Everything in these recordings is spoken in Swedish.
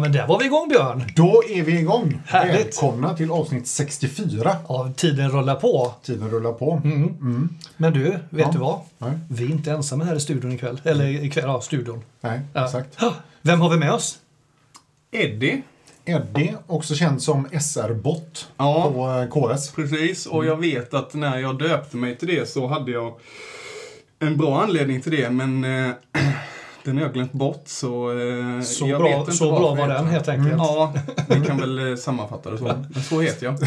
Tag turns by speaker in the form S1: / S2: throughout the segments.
S1: Ja, men där var vi igång Björn.
S2: Då är vi igång.
S1: Härligt.
S2: Välkomna till avsnitt 64.
S1: Ja, tiden rullar på.
S2: Tiden rullar på.
S1: Men du, vet
S2: Ja.
S1: du vad?
S2: Nej.
S1: Vi är inte ensamma här i studion ikväll. Eller ikväll, ja, studion.
S2: Nej,
S1: Ja.
S2: exakt.
S1: Vem har vi med oss?
S3: Eddie.
S2: Eddie, också känd som SR-bot
S3: Ja.
S2: på eh, KS.
S3: Precis, och jag vet att när jag döpte mig till det så hade jag en bra anledning till det, men eh, den har jag glömt bort så eh,
S1: Så
S3: jag
S1: bra,
S3: vet
S1: så bra var den helt enkelt.
S3: Ja, vi kan väl eh, sammanfatta det så. Men så heter jag.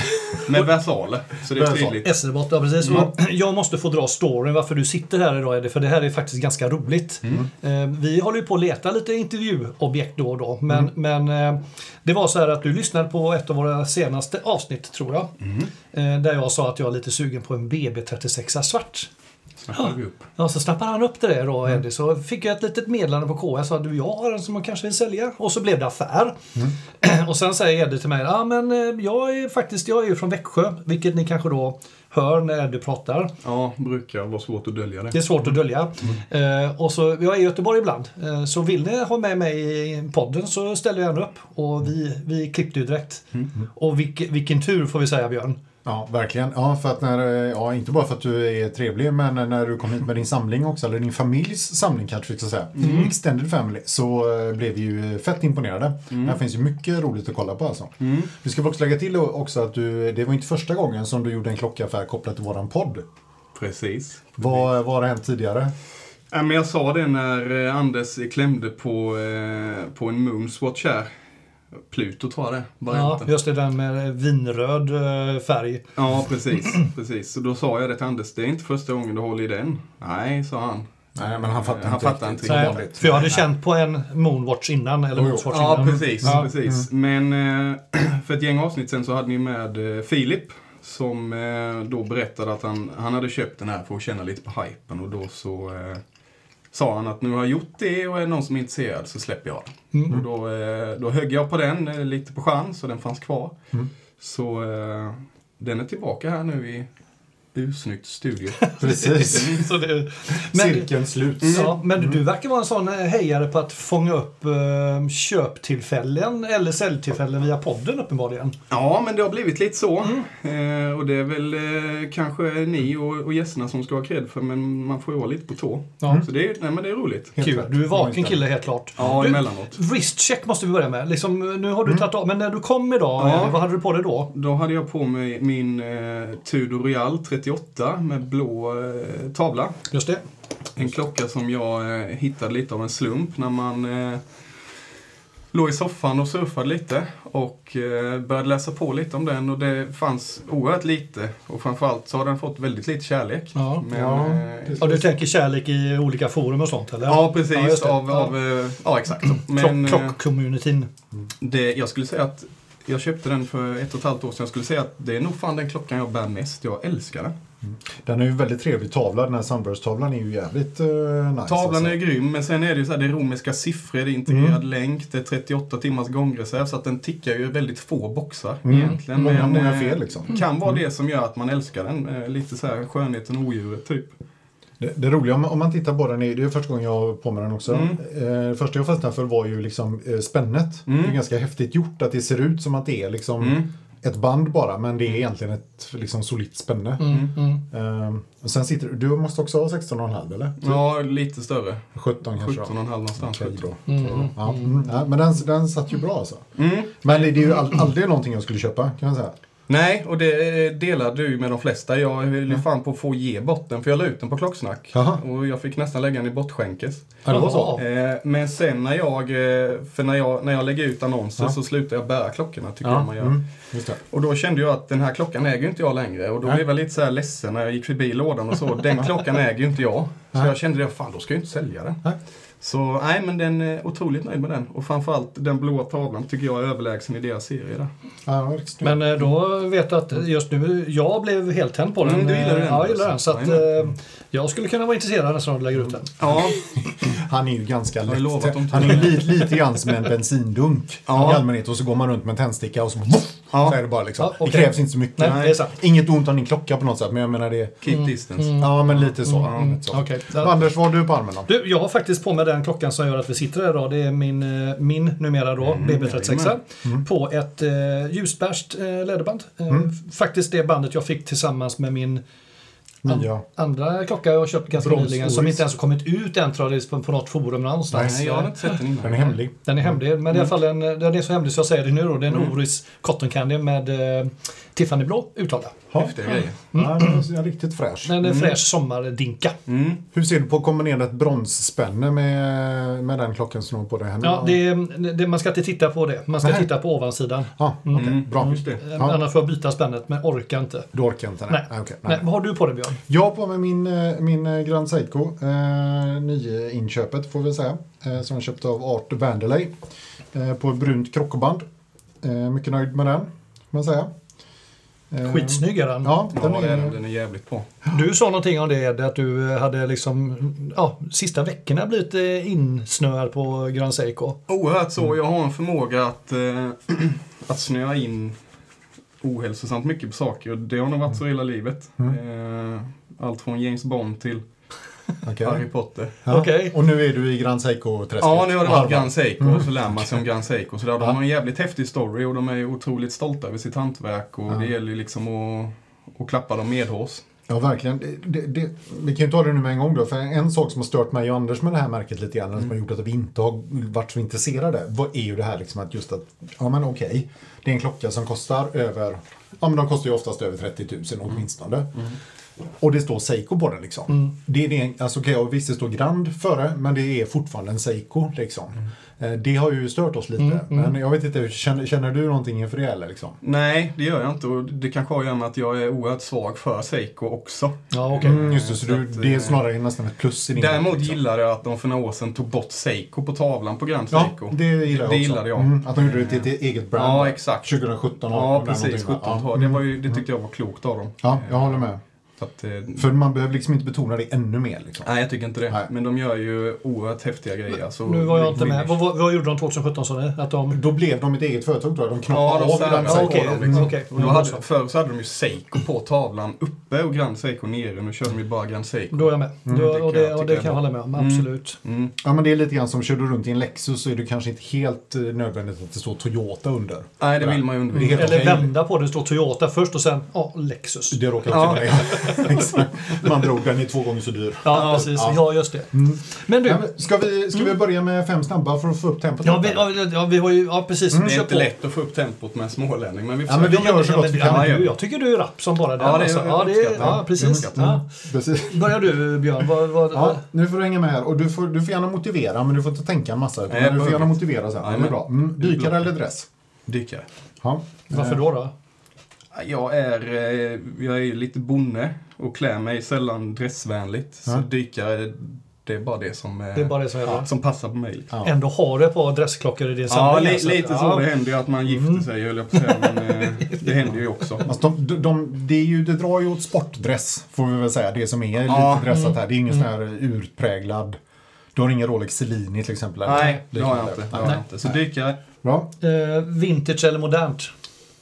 S3: Med versaler, så det är tydligt.
S1: SR-bot, ja precis.
S3: Mm.
S1: Jag måste få dra storyn varför du sitter här idag Eddie, för det här är faktiskt ganska roligt.
S3: Mm.
S1: Eh, Vi håller ju på att leta lite intervjuobjekt då och då, men,
S3: Mm.
S1: men eh, det var så här att du lyssnade på ett av våra senaste avsnitt, tror jag.
S3: Mm.
S1: Eh, Där jag sa att jag är lite sugen på en BB36 svart.
S3: Snappade vi upp.
S1: Ja, så snappade han upp det där då,
S3: Mm.
S1: Eddie. Så fick jag ett litet meddelande på KS. Sa du, jag har en som man kanske vill sälja. Och så blev det affär.
S3: Mm.
S1: Och sen säger Eddie till mig, ja men eh, jag är faktiskt, jag är ju från Växjö. Vilket ni kanske då hör när Eddie pratar.
S3: Ja, brukar vara svårt att dölja
S1: Det är
S3: det.
S1: svårt att dölja.
S3: Mm.
S1: Eh, och så, jag är i Göteborg ibland. Eh, så vill ni ha med mig i podden så ställer jag gärna upp. Och vi, vi klippte ju direkt.
S3: Mm.
S1: Och vilk, vilken tur får vi säga Björn.
S2: Ja, verkligen. Ja, för att när, eh, ja, inte bara för att du är trevlig, men när du kom hit med din samling också, eller din familjs samling kanske vi ska säga.
S3: Mm.
S2: Extended Family, så eh, blev vi ju fett imponerade. Här finns ju mycket roligt att kolla på alltså.
S3: Mm.
S2: Vi ska också lägga till också att du, det var inte första gången som du gjorde en klockaffär kopplat till våran podd.
S3: Precis.
S2: Vad, vad har hänt tidigare?
S3: Ja, men jag sa det när eh, Anders klämde på, på en Moonswatch här. Pluto tror jag det
S1: Ja,
S3: varianten.
S1: just det där med vinröd eh, färg.
S3: Ja, precis. precis. Så då sa jag det till Anders, det är inte första gången du håller i den. Nej, sa han.
S2: Nej, men han fattar
S3: Han
S2: inte
S3: fattar inte
S1: Nej,
S2: vanligt.
S1: för jag hade känt på en Moonwatch innan. Eller. Moonswatch
S3: Ja,
S1: innan.
S3: precis.
S1: Ja.
S3: precis. Men eh, för ett gäng avsnitt sen så hade ni med eh, Filip som då berättade att han, han hade köpt den här för att känna lite på hypen och då så sa han att nu har jag gjort det och är det någon som är intresserad så släpper jag den.
S1: Mm.
S3: Och då, eh, då högg jag på den eh, lite på chans och den fanns kvar.
S2: Mm.
S3: Så eh, den är tillbaka här nu i ursnyggt studio.
S2: Precis.
S1: Så det, men,
S2: Cirkeln sluts.
S1: ja, men du verkar vara en sån eh, hejare på att fånga upp eh, köptillfällen eller säljtillfällen via podden uppenbarligen.
S3: Ja, men det har blivit lite så. Eh, och det är väl eh, kanske ni och, och gästerna som ska ha cred för, men man får ju vara lite på tå.
S1: Ja.
S3: Så det är, nej, men det är roligt.
S2: Helt
S1: Kul.
S2: rätt.
S1: Du är vaken kille helt klart.
S3: Ja,
S1: du,
S3: emellanåt.
S1: Wristcheck måste vi börja med. Liksom, nu har du tagit av, men när du kom idag,
S3: Ja.
S1: eh, vad hade du på dig då?
S3: Då hade jag på mig min eh, Tudor Royal 38 med blå eh, tavla.
S1: Just det.
S3: En klocka som jag eh, hittade lite av en slump när man eh, låg i soffan och surfade lite och eh, började läsa på lite om den och det fanns oerhört lite och framförallt så har den fått väldigt lite kärlek.
S1: Ja.
S3: Men,
S2: Ja,
S3: eh,
S2: precis.
S1: Ja, du tänker kärlek i olika forum och sånt eller?
S3: Ja, precis.
S1: Ja,
S3: av,
S1: Ja.
S3: av, eh, ja, exakt. så. Men
S1: Klock- Klock-communityn.
S3: det, jag skulle säga att jag köpte den för ett och ett halvt år sedan. Jag skulle säga att det är nog fan den klockan jag bär mest. Jag älskar den.
S2: Den är ju väldigt trevlig tavla. Den här Sunburst-tavlan är ju jävligt uh, nice.
S3: Tavlan
S2: alltså.
S3: är grym, men sen är det ju så här, det är romerska siffror, det är integrerad
S2: Mm.
S3: länk, det är 38 timmars gångreserv, så att den tickar ju väldigt få boxar
S2: Mm.
S3: egentligen.
S2: Många,
S3: men,
S2: många
S3: eh,
S2: fel liksom.
S3: Kan vara det som gör att man älskar den. Eh, Lite så här skönheten och odjuret, typ.
S2: Det, det roliga om, om man tittar på den, är, det är första gången jag har på mig den också.
S3: Mm.
S2: Eh, det första jag fastnade för var ju liksom eh, spännet.
S3: Mm.
S2: Det är ganska häftigt gjort att det ser ut som att det är liksom
S3: Mm.
S2: ett band bara, men det är egentligen ett liksom solitt spänne. Eh, och sen sitter du, måste också ha 16,5 eller?
S3: Ja, lite större.
S2: 17 kanske?
S3: 17,5 någonstans.
S2: Okej, bra.
S1: Mm.
S2: Ja, ja, men den, den satt ju bra alltså. Men det är ju all, aldrig någonting jag skulle köpa, kan jag säga.
S3: Nej, och det eh, delar du med de flesta. Jag höll ju fan på att få ge bort den, för jag la ut den på Klocksnack.
S2: Jaha.
S3: Och jag fick nästan lägga den i bortskänkes.
S2: Ja, det var så.
S1: Jaha.
S3: Eh, men sen när jag, eh, för när jag, när jag lägger ut annonser
S2: Ja.
S3: så slutar jag bära klockorna, tycker
S2: Ja,
S3: jag man gör.
S2: mm.
S3: Och då kände jag att den här klockan äger ju inte jag längre. Och då
S2: Nej.
S3: blev jag lite så här ledsen när jag gick förbi lådan och så. Den klockan äger ju inte jag. Så jag kände det, fan då ska jag inte sälja den. Så nej, men den är otroligt nöjd med den. Och framförallt den blåa tavlan tycker jag är överlägsen i deras serie där.
S2: Ja.
S1: Men eh, då vet jag att just nu, jag blev helt tänd på den.
S3: Mm, du gillar den
S1: Ja, jag gillar den. Så att, eh, jag skulle kunna vara intresserad nästan av att lägga ut den.
S3: Ja,
S2: Han är ju ganska lätt. Han är lite, lite grann som en bensindunk
S3: Ja.
S2: i allmänhet. Och så går man runt med en tändsticka och så,
S3: Ja.
S2: så är det bara liksom.
S1: Ja, okej.
S2: Det krävs inte så mycket.
S1: Nej, det är sant.
S2: Inget ont om din klocka på något sätt, men jag menar det.
S3: Keep distance.
S2: Ja, men lite så. Lite så.
S1: Okej.
S2: Anders, vad har du på armen då?
S1: Du, jag har faktiskt på mig den klockan som gör att vi sitter här idag. Det är min, eh, min numera då, BB36. På ett eh, ljusbärst eh, läderband. Eh, Faktiskt det bandet jag fick tillsammans med min
S2: Nya.
S1: andra klocka jag köpt ganska
S2: Brons
S1: nyligen. Som inte ens har kommit ut än tror jag, på, på något forum någonstans.
S3: Nej, jag har inte sett den innan.
S2: Den är hemlig.
S1: Den är hemlig, men det är i alla fall en, den är så hemlig så jag säger det nu då. Det är en Oris Cotton Candy med eh, Tiffany blå utvalda.
S3: Häftiga grejer.
S2: Ja, den är riktigt fräsch.
S1: Den är fräsch sommardinka.
S3: Mm.
S2: Hur ser du på att kombinera ett bronsspänne med, med den klockan som du har på dig här nu?
S1: Ja, det, det, man ska inte titta på det. Man ska
S2: Nej.
S1: titta på ovansidan.
S2: Ja, okej.
S3: Mm.
S2: Bra.
S3: Just det.
S1: Eh,
S2: Ja.
S1: Annars får jag byta spännet, men orkar inte.
S2: Du orkar inte?
S1: Nej.
S2: Nej. okej,
S1: Nej.
S2: nej.
S1: vad har du på dig Björn?
S2: Jag har på mig min, eh, min eh, Grand Seiko, eh, nyinköpet får vi säga, eh, som jag köpte av Art Vanderlei eh, på brunt krockband. Eh, mycket nöjd med den, får man säga. Eh,
S1: Skitsnygg är den.
S2: Ja, den
S3: Ja, är den.
S2: är,
S3: Den är jävligt bra.
S1: Du sa någonting om det, Ed, att du hade liksom, ja, sista veckorna blivit eh, insnöad på Grand Seiko.
S3: Oerhört så. Jag har en förmåga att, eh, att snöa in ohälsosamt mycket på saker. Och Det har nog varit så hela livet. Eh, allt från James Bond till
S2: okej.
S3: Harry Potter.
S2: Ja.
S1: Okej.
S2: Och nu är du i Grand Seiko-träsket.
S3: Ja, nu har det varit. Grand Seiko och så lär man sig om Grand Seiko. Så där, de
S2: Ja.
S3: har en jävligt häftig story och de är otroligt stolta över sitt hantverk. Och
S2: Ja.
S3: det gäller ju liksom att, att klappa dem medhårs.
S2: Ja, verkligen. Det, det, det, vi kan ju ta det nu med en gång då. För en sak som har stört mig och Anders med det här märket lite grann, som har gjort att vi inte har varit så intresserade, vad är ju det här liksom att just att, ja men okej, det är en klocka som kostar över, ja men de kostar ju oftast över 30 000 åtminstone. Och det står Seiko på den liksom. Det är det, alltså okej, och visst det står Grand före, men det är fortfarande en Seiko liksom. Eh, Det har ju stört oss lite. Men jag vet inte, känner, känner du någonting inför det eller liksom?
S3: Nej, det gör jag inte. Och det kanske har att göra med att jag är oerhört svag för Seiko också.
S1: Ja, okej.
S2: Mm, just det, så
S3: Så
S2: du,
S3: att,
S2: det är
S3: eh,
S2: snarare nästan ett plus i din
S3: Däremot
S2: liksom.
S3: gillade jag att de för några år sedan tog bort Seiko på tavlan på Grand
S2: Ja,
S3: Seiko.
S2: det gillar jag
S3: Det
S2: också.
S3: gillade jag.
S2: Mm, att de gjorde det till ett eget brand.
S3: Ja, exakt.
S2: 2017
S3: Ja,
S2: 18,
S3: precis.
S2: någonting,
S3: 17
S2: va?
S3: tal. Det, var ju, det tyckte jag var klokt av dem.
S2: Ja, jag håller med.
S3: Att, eh,
S2: För man behöver liksom inte betona det ännu mer. Liksom.
S3: nej, jag tycker inte det.
S2: Nej.
S3: Men de gör ju oerhört häftiga grejer. Alltså,
S1: Nu var jag inte med. Vad, vad, vad gjorde de 2017 sa ni? Att de...
S2: Då blev de ett eget företag tror jag. De
S3: Ja,
S2: knoppade
S3: de
S2: av
S1: Ja, okej.
S3: på dem. Liksom. Och då hade, förr så hade de ju Seiko på tavlan uppe och Grand Seiko nere. Nu kör de ju bara Grand Seiko.
S1: Då är jag med. Då,
S3: det
S1: och det,
S3: jag
S1: och det kan jag hålla med om.
S3: Mm.
S1: Absolut.
S3: Mm.
S2: Ja, men det är lite grann som kör du runt i en Lexus så är det kanske inte helt eh, nödvändigt att det står Toyota under.
S3: Nej, det vill man ju
S2: Det
S3: undvika.
S1: Eller vända på det. Det står Toyota först och sen ja, Lexus.
S2: Det råkar
S3: Ja.
S2: också ja. Man drog den är två gånger så dyr.
S1: Ja, precis.
S2: ja.
S1: Ja, just det. Men du.
S2: Ja, men ska vi, ska vi börja med fem snabba för att få upp tempot?
S1: Ja, vi, ja, ja, vi har ju... Ja, precis.
S3: Det
S1: Vi
S3: är inte
S1: på.
S3: lätt att få upp tempot med en smålänning, men vi
S2: Ja, men vi gör så gott vi kan.
S3: Ja,
S1: jag tycker du är rapp som bara den.
S3: Ja, det är-
S1: alltså. ja, det, ja,
S3: det.
S1: precis. Ja.
S2: Precis.
S1: Börjar du Björn. Vad, vad,
S2: Ja, nu får du hänga med här. Och du får, du får gärna motivera, men du får inte tänka en massa. Utan du får gärna motivera sen. Ja, det är
S3: Jajamän.
S2: bra. Mm, dykare eller dress?
S3: Dykare.
S2: Ja.
S1: Varför då? då?
S3: Jag är, eh, jag är ju lite bonne och klär mig sällan dressvänligt. Så
S2: Ja.
S3: dykare, det är bara det som, eh,
S1: Det är bara det som gäller.
S3: som passar på mig.
S2: Ja.
S1: Ändå har du ett par dressklockor i din
S3: Ja,
S1: samling.
S3: li,
S1: alltså.
S3: lite så.
S1: Ja.
S3: Det händer ju att man gifter sig, höll jag på att säga. Men eh, det händer ju också.
S2: Alltså de, de, de, det, är ju, det drar ju åt sportdress, får vi väl säga. Det som är
S3: Ja.
S2: lite dressat här. Det är ingen sån här utpräglad... Du har ingen Rolex Cellini till exempel? eller?
S3: Nej, det har jag inte. Så dykare,
S2: Bra.
S1: Eh, vintage eller modernt?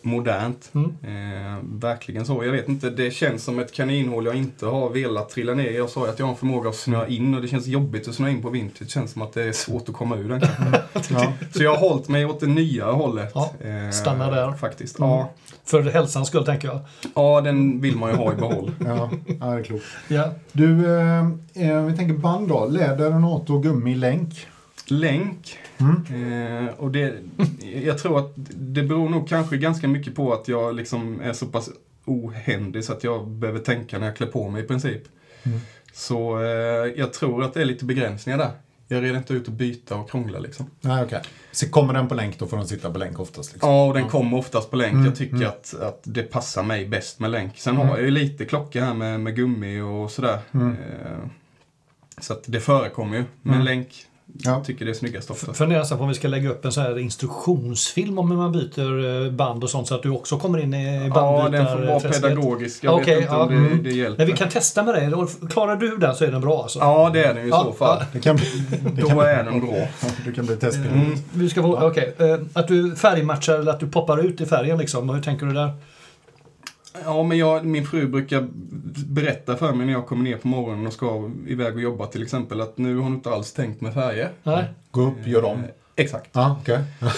S3: Modernt.
S1: Mm.
S3: Eh, verkligen så. Jag vet inte, det känns som ett kaninhål jag inte har velat trilla ner i. Jag sa ju att jag har en förmåga att snöa in och det känns jobbigt att snöa in på vintage. Det känns som att det är svårt att komma ur den kanske.
S2: Ja.
S3: Så jag har hållit mig åt det nya hållet.
S1: Ja,
S3: eh,
S1: stanna där.
S3: Faktiskt.
S1: Mm.
S3: Ja.
S1: För hälsans skull tänker jag.
S3: ja, den vill man ju ha i behåll.
S2: Ja, ja, det är klokt.
S1: Ja.
S2: Du, eh, eh, vi tänker band då. Läder, NATO, gummi, länk.
S3: Länk.
S2: Mm.
S3: Eh, och det, jag tror att det beror nog kanske ganska mycket på att jag liksom är så pass ohändig så att jag behöver tänka när jag klär på mig i princip.
S2: Mm.
S3: Så eh, jag tror att det är lite begränsningar där. Jag reder inte ut att byta och krångla liksom.
S2: Nej, okej. Så kommer den på länk, då får den sitta på länk oftast. Liksom.
S3: Ja, och den kommer oftast på länk.
S2: Mm,
S3: Jag tycker
S2: mm.
S3: att, att det passar mig bäst med länk. Sen
S2: Mm.
S3: har jag ju lite klocka här med, med gummi och sådär.
S2: Mm.
S3: Eh, så att det förekommer ju. Men länk,
S2: Ja.
S3: tycker det är snyggast ofta.
S1: Funderar nästan på om vi ska lägga upp en sån här instruktionsfilm om hur man byter eh, band och sånt så att du också kommer in i
S3: Ja, den får vara
S1: bandbytarträsket.
S3: pedagogisk. Jag
S1: Okej,
S3: vet inte
S1: ja,
S3: om det,
S1: mm.
S3: det hjälper.
S1: Men vi kan testa med dig. Klarar du den så är den bra alltså.
S3: Ja, det är den i
S1: Ja,
S3: så fall.
S2: Det kan bli, det
S3: Då
S2: kan,
S3: är den bra.
S2: det kan bli testpilot.
S3: Mm.
S1: Vi ska få, okej. eh, att du färgmatchar eller att du poppar ut i färgen liksom. Hur tänker du där?
S3: Ja, men jag, min fru brukar berätta för mig när jag kommer ner på morgonen och ska iväg och jobba till exempel att nu har hon inte alls tänkt med färger.
S1: Nej?
S2: Gå upp, gör om.
S3: Eh, Exakt.
S2: Ja, okej.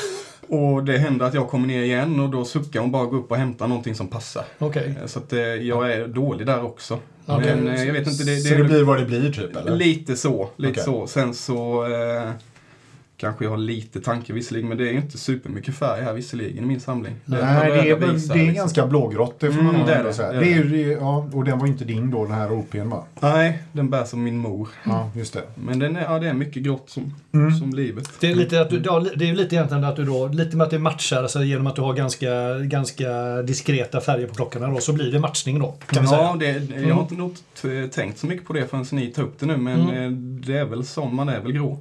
S3: Och det händer att jag kommer ner igen och då suckar hon bara gå upp och hämta någonting som passar.
S1: Okej.
S3: Eh, Så att eh, jag är dålig där också.
S1: Okej.
S3: Men jag vet inte, det,
S2: Så det blir vad det blir typ, eller?
S3: Lite så, lite
S2: Okej.
S3: så. Sen så eh, kanske jag har lite tanke visserligen, men det är ju inte supermycket färg här visserligen i min samling. Det
S2: Nej, det är,
S3: jag
S2: väl-
S3: visa,
S2: det är
S3: liksom.
S2: ganska blågrått, det får man
S3: Mm, det är det,
S2: säga.
S3: det är
S2: Det är det- ja, och den var ju inte din då, den här OP'n va?
S3: Nej, den bär som min mor.
S2: Ja, just det.
S3: Men den är, ja, det är mycket grått som,
S2: Mm.
S3: som livet.
S1: Det är lite att du, ja, det är ju lite egentligen att du då, lite med att det matchar, alltså genom att du har ganska, ganska diskreta färger på klockorna då, så blir det matchning då. Kan vi
S3: Ja,
S1: säga.
S3: det, jag har inte nog tänkt så mycket på det förrän ni tar upp det nu, men
S1: Mm.
S3: eh, det är väl som man är väl grå.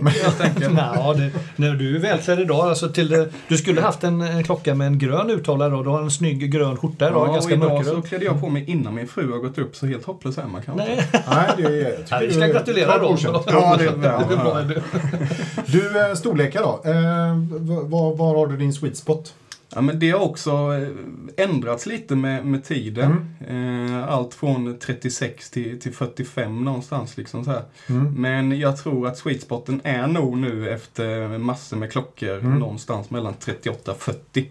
S3: Helt enkelt.
S1: Nå, det, när du är välklädd idag, alltså till det, du skulle haft en, en klocka med en grön uthållare då. Du har en snygg grön skjorta idag,
S3: Ja, och
S1: ganska
S3: idag så klädde jag på mig innan min fru har gått upp, så helt hopplös är man kanske.
S1: Nej,
S2: Nej, det är... jag
S1: Nej, vi ska gratulera
S2: godkänt.
S3: Ja, det är
S1: det är
S3: bra.
S1: bra.
S2: Du, eh, storlekar då. Eh, var, var har du din sweet spot?
S3: Ja, men det har också eh, ändrats lite med, med tiden. Eh, allt från 36 till, till 45 någonstans. Liksom så här.
S2: Mm.
S3: Men jag tror att sweet spoten är nog nu efter massor med klockor
S2: Mm.
S3: någonstans mellan 38 och 40.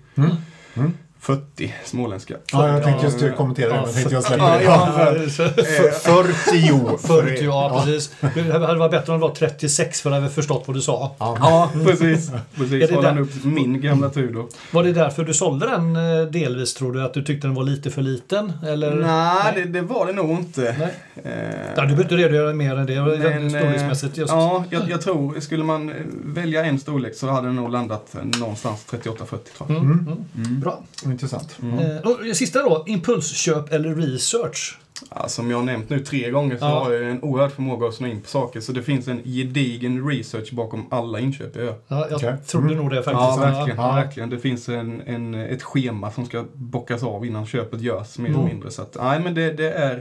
S2: Mm. Mm.
S3: 40 småländska.
S2: Ja, jag tänkte just
S3: Ja,
S2: kommentera det,
S1: ja,
S2: men tänkte jag
S3: Ja,
S2: släpper det.
S3: ja.
S2: F- 40.
S1: 40, ja precis. Det hade varit bättre om det var 36 för att jag förstått vad du sa.
S2: Ja.
S3: Ja, precis.
S1: Är
S3: precis.
S1: det
S3: Håller han upp min gamla Tudor.
S1: Var det därför du sålde den eh, delvis tror du? Att du tyckte den var lite för liten? Eller?
S3: Nej, det, det var det nog inte.
S1: Nej.
S3: Eh,
S1: Ja, du behöver inte redogöra mer än det.
S3: Men,
S1: Storleksmässigt just.
S3: eh, Ja, jag, jag tror, skulle man eh, välja en storlek så hade den nog landat eh, någonstans 38-40 tror jag.
S1: Mm,
S2: Mm.
S1: mm. Bra.
S2: Intressant.
S1: Eh, och sista då, impulsköp eller research?
S3: Ja, som jag har nämnt nu tre gånger så
S1: Ja.
S3: har jag en oerhörd förmåga att snå in på saker. Så det finns en gedigen research bakom alla inköp jag gör.
S1: Ja, jag
S2: Okej.
S1: trodde
S2: Mm.
S1: nog det faktiskt.
S3: Ja, verkligen.
S2: Ja.
S3: verkligen. Det finns en, en, ett schema som ska bockas av innan köpet görs, mer
S1: Mm.
S3: eller mindre. Så att, nej, men det, det är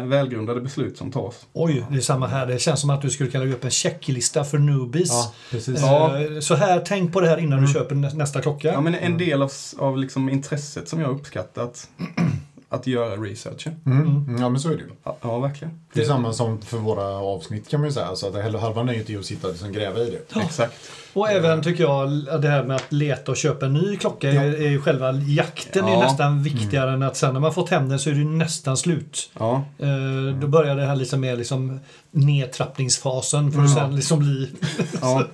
S3: eh, välgrundade beslut som tas.
S1: Oj, det är samma här. Det känns som att du skulle kunna lägga upp en checklista för newbies.
S2: Ja, precis.
S1: Eh,
S3: Ja.
S1: Så här, tänk på det här innan
S2: Mm.
S1: du köper nä- nästa klocka.
S3: Ja, men en del av, av liksom intresset som jag har uppskattat att göra researchen.
S2: Mm. Mm. Ja, men så är det ju.
S3: Ja, ja verkligen.
S2: Det är samma som för våra avsnitt kan man ju säga. Så att hela- halva nöjet är att sitta och liksom gräva i det.
S1: Ja.
S3: Exakt.
S1: Och även tycker jag det här med att leta och köpa en ny klocka är, är ju själva jakten är
S3: Ja.
S1: nästan viktigare än att sen när man fått hem den så är det nästan slut.
S3: Ja,
S1: Eh, Då börjar det här liksom med liksom nedtrappningsfasen för att
S2: Mm.
S1: sen liksom bli...
S3: ja.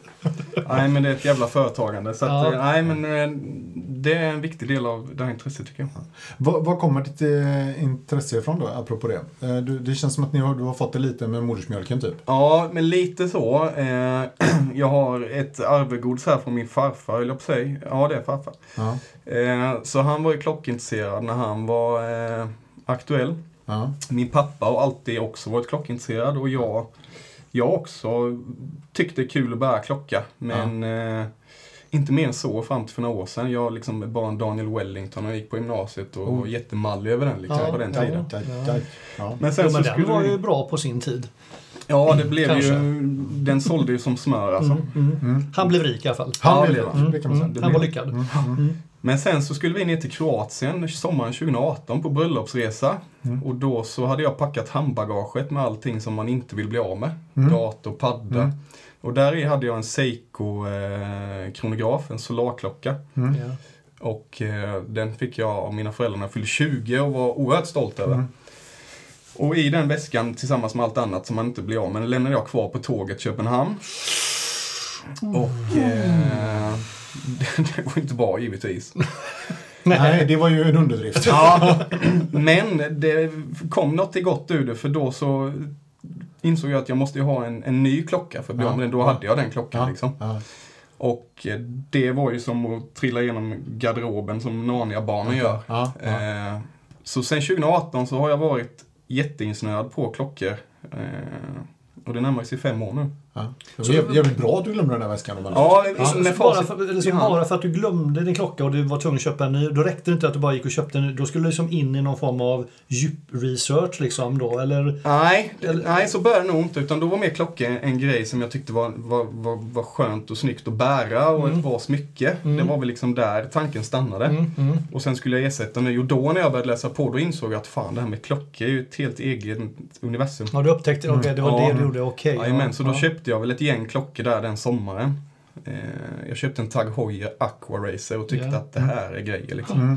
S3: nej, men det är ett jävla företagande. Så att,
S1: Ja.
S3: eh, nej, men eh, det är en viktig del av det här intresset tycker jag.
S2: Var, var kommer ditt eh, intresse ifrån då, apropå det? Eh, du, det känns som att ni har, du har fått det lite med modersmjölken typ.
S3: Ja, men lite så. Jag har ett arvegods här från min farfar, höll jag på säga. Ja, det är farfar.
S2: Ja.
S3: Eh, så han var ju klockintresserad när han var eh, aktuell.
S2: Ja.
S3: Min pappa har alltid också varit klockintresserad och jag, jag också tyckte det är kul att bära klocka. Men eh, inte mer än så fram till för några år sedan. Jag liksom bara en Daniel Wellington och gick på gymnasiet och
S2: Oh.
S3: var jättemallig över den liksom,
S1: Ja,
S3: på den
S1: ja.
S3: tiden.
S2: Ja, ja, ja.
S3: Men sen
S1: Jo, men
S3: så
S1: den
S3: skulle
S1: var ju bra på sin tid.
S3: Ja, det blev
S1: Kanske.
S3: ju... Den sålde ju som smör alltså.
S1: Mm, mm.
S2: Mm.
S1: Han blev rik i alla fall.
S2: Han blev
S3: det
S2: det, kan man säga.
S3: Det
S1: han var
S3: blev-
S1: lyckad.
S2: Mm.
S1: Mm.
S3: Men sen så skulle vi ner till Kroatien sommaren 2018 på bröllopsresa.
S2: Mm.
S3: Och då så hade jag packat handbagaget med allting som man inte vill bli av med.
S2: Mm.
S3: Dator, padda.
S2: Mm.
S3: Och där i hade jag en Seiko eh, kronograf, en solarklocka.
S2: Mm.
S1: Ja.
S3: Och eh, den fick jag av mina föräldrar när jag fyllde 20 och var oerhört stolt över.
S2: Mm.
S3: Och i den väskan tillsammans med allt annat som man inte blir av med lämnade jag kvar på tåget till Köpenhamn. Och eh, det var inte bra givetvis.
S2: Nej, det var ju en underdrift.
S3: Ja, men det kom något i gott ur det för då så insåg jag att jag måste ju ha en, en ny klocka för att bli
S2: Ja.
S3: av med den. Då hade jag den klockan
S2: Ja.
S3: liksom.
S2: Ja.
S3: Och eh, det var ju som att trilla igenom garderoben som Narnia-barnen gör.
S2: Ja.
S3: Eh, så sen 2018 så har jag varit jätteinsnöad på klockor. Eh, och det närmar sig fem år nu.
S2: Ja. Det var jävligt, jävligt bra att du glömde den där väskan. Om
S3: Ja,
S1: Så
S3: med
S1: bara, för, liksom
S3: hand.
S1: bara för att du glömde din klocka och du var tvungen att köpa en ny, då räckte det inte att du bara gick och köpte en ny. Då skulle du liksom in i någon form av djup-research liksom då, eller?
S3: Nej,
S1: Eller-
S3: nej, så började det nog inte. Utan då var mer klocka en, grej som jag tyckte var, var, var, var skönt och snyggt att bära och
S1: Mm.
S3: ett bra smycke.
S1: Mm.
S3: Det var väl liksom där tanken stannade.
S1: Mm, mm.
S3: Och sen skulle jag ersätta nu. Och då när jag började läsa på, då insåg jag att fan, det här med klockor är ju ett helt eget universum.
S1: Ja, du upptäckte, okej, det var
S3: Mm. Ja.
S1: det du gjorde, okej.
S3: Jajamän, så då
S1: ja.
S3: Köpte jag väl ett gäng klockor där den sommaren. Eh, jag köpte en Tag Heuer Aqua Racer och tyckte
S1: Ja.
S3: att det här är grejer liksom.
S2: Mm.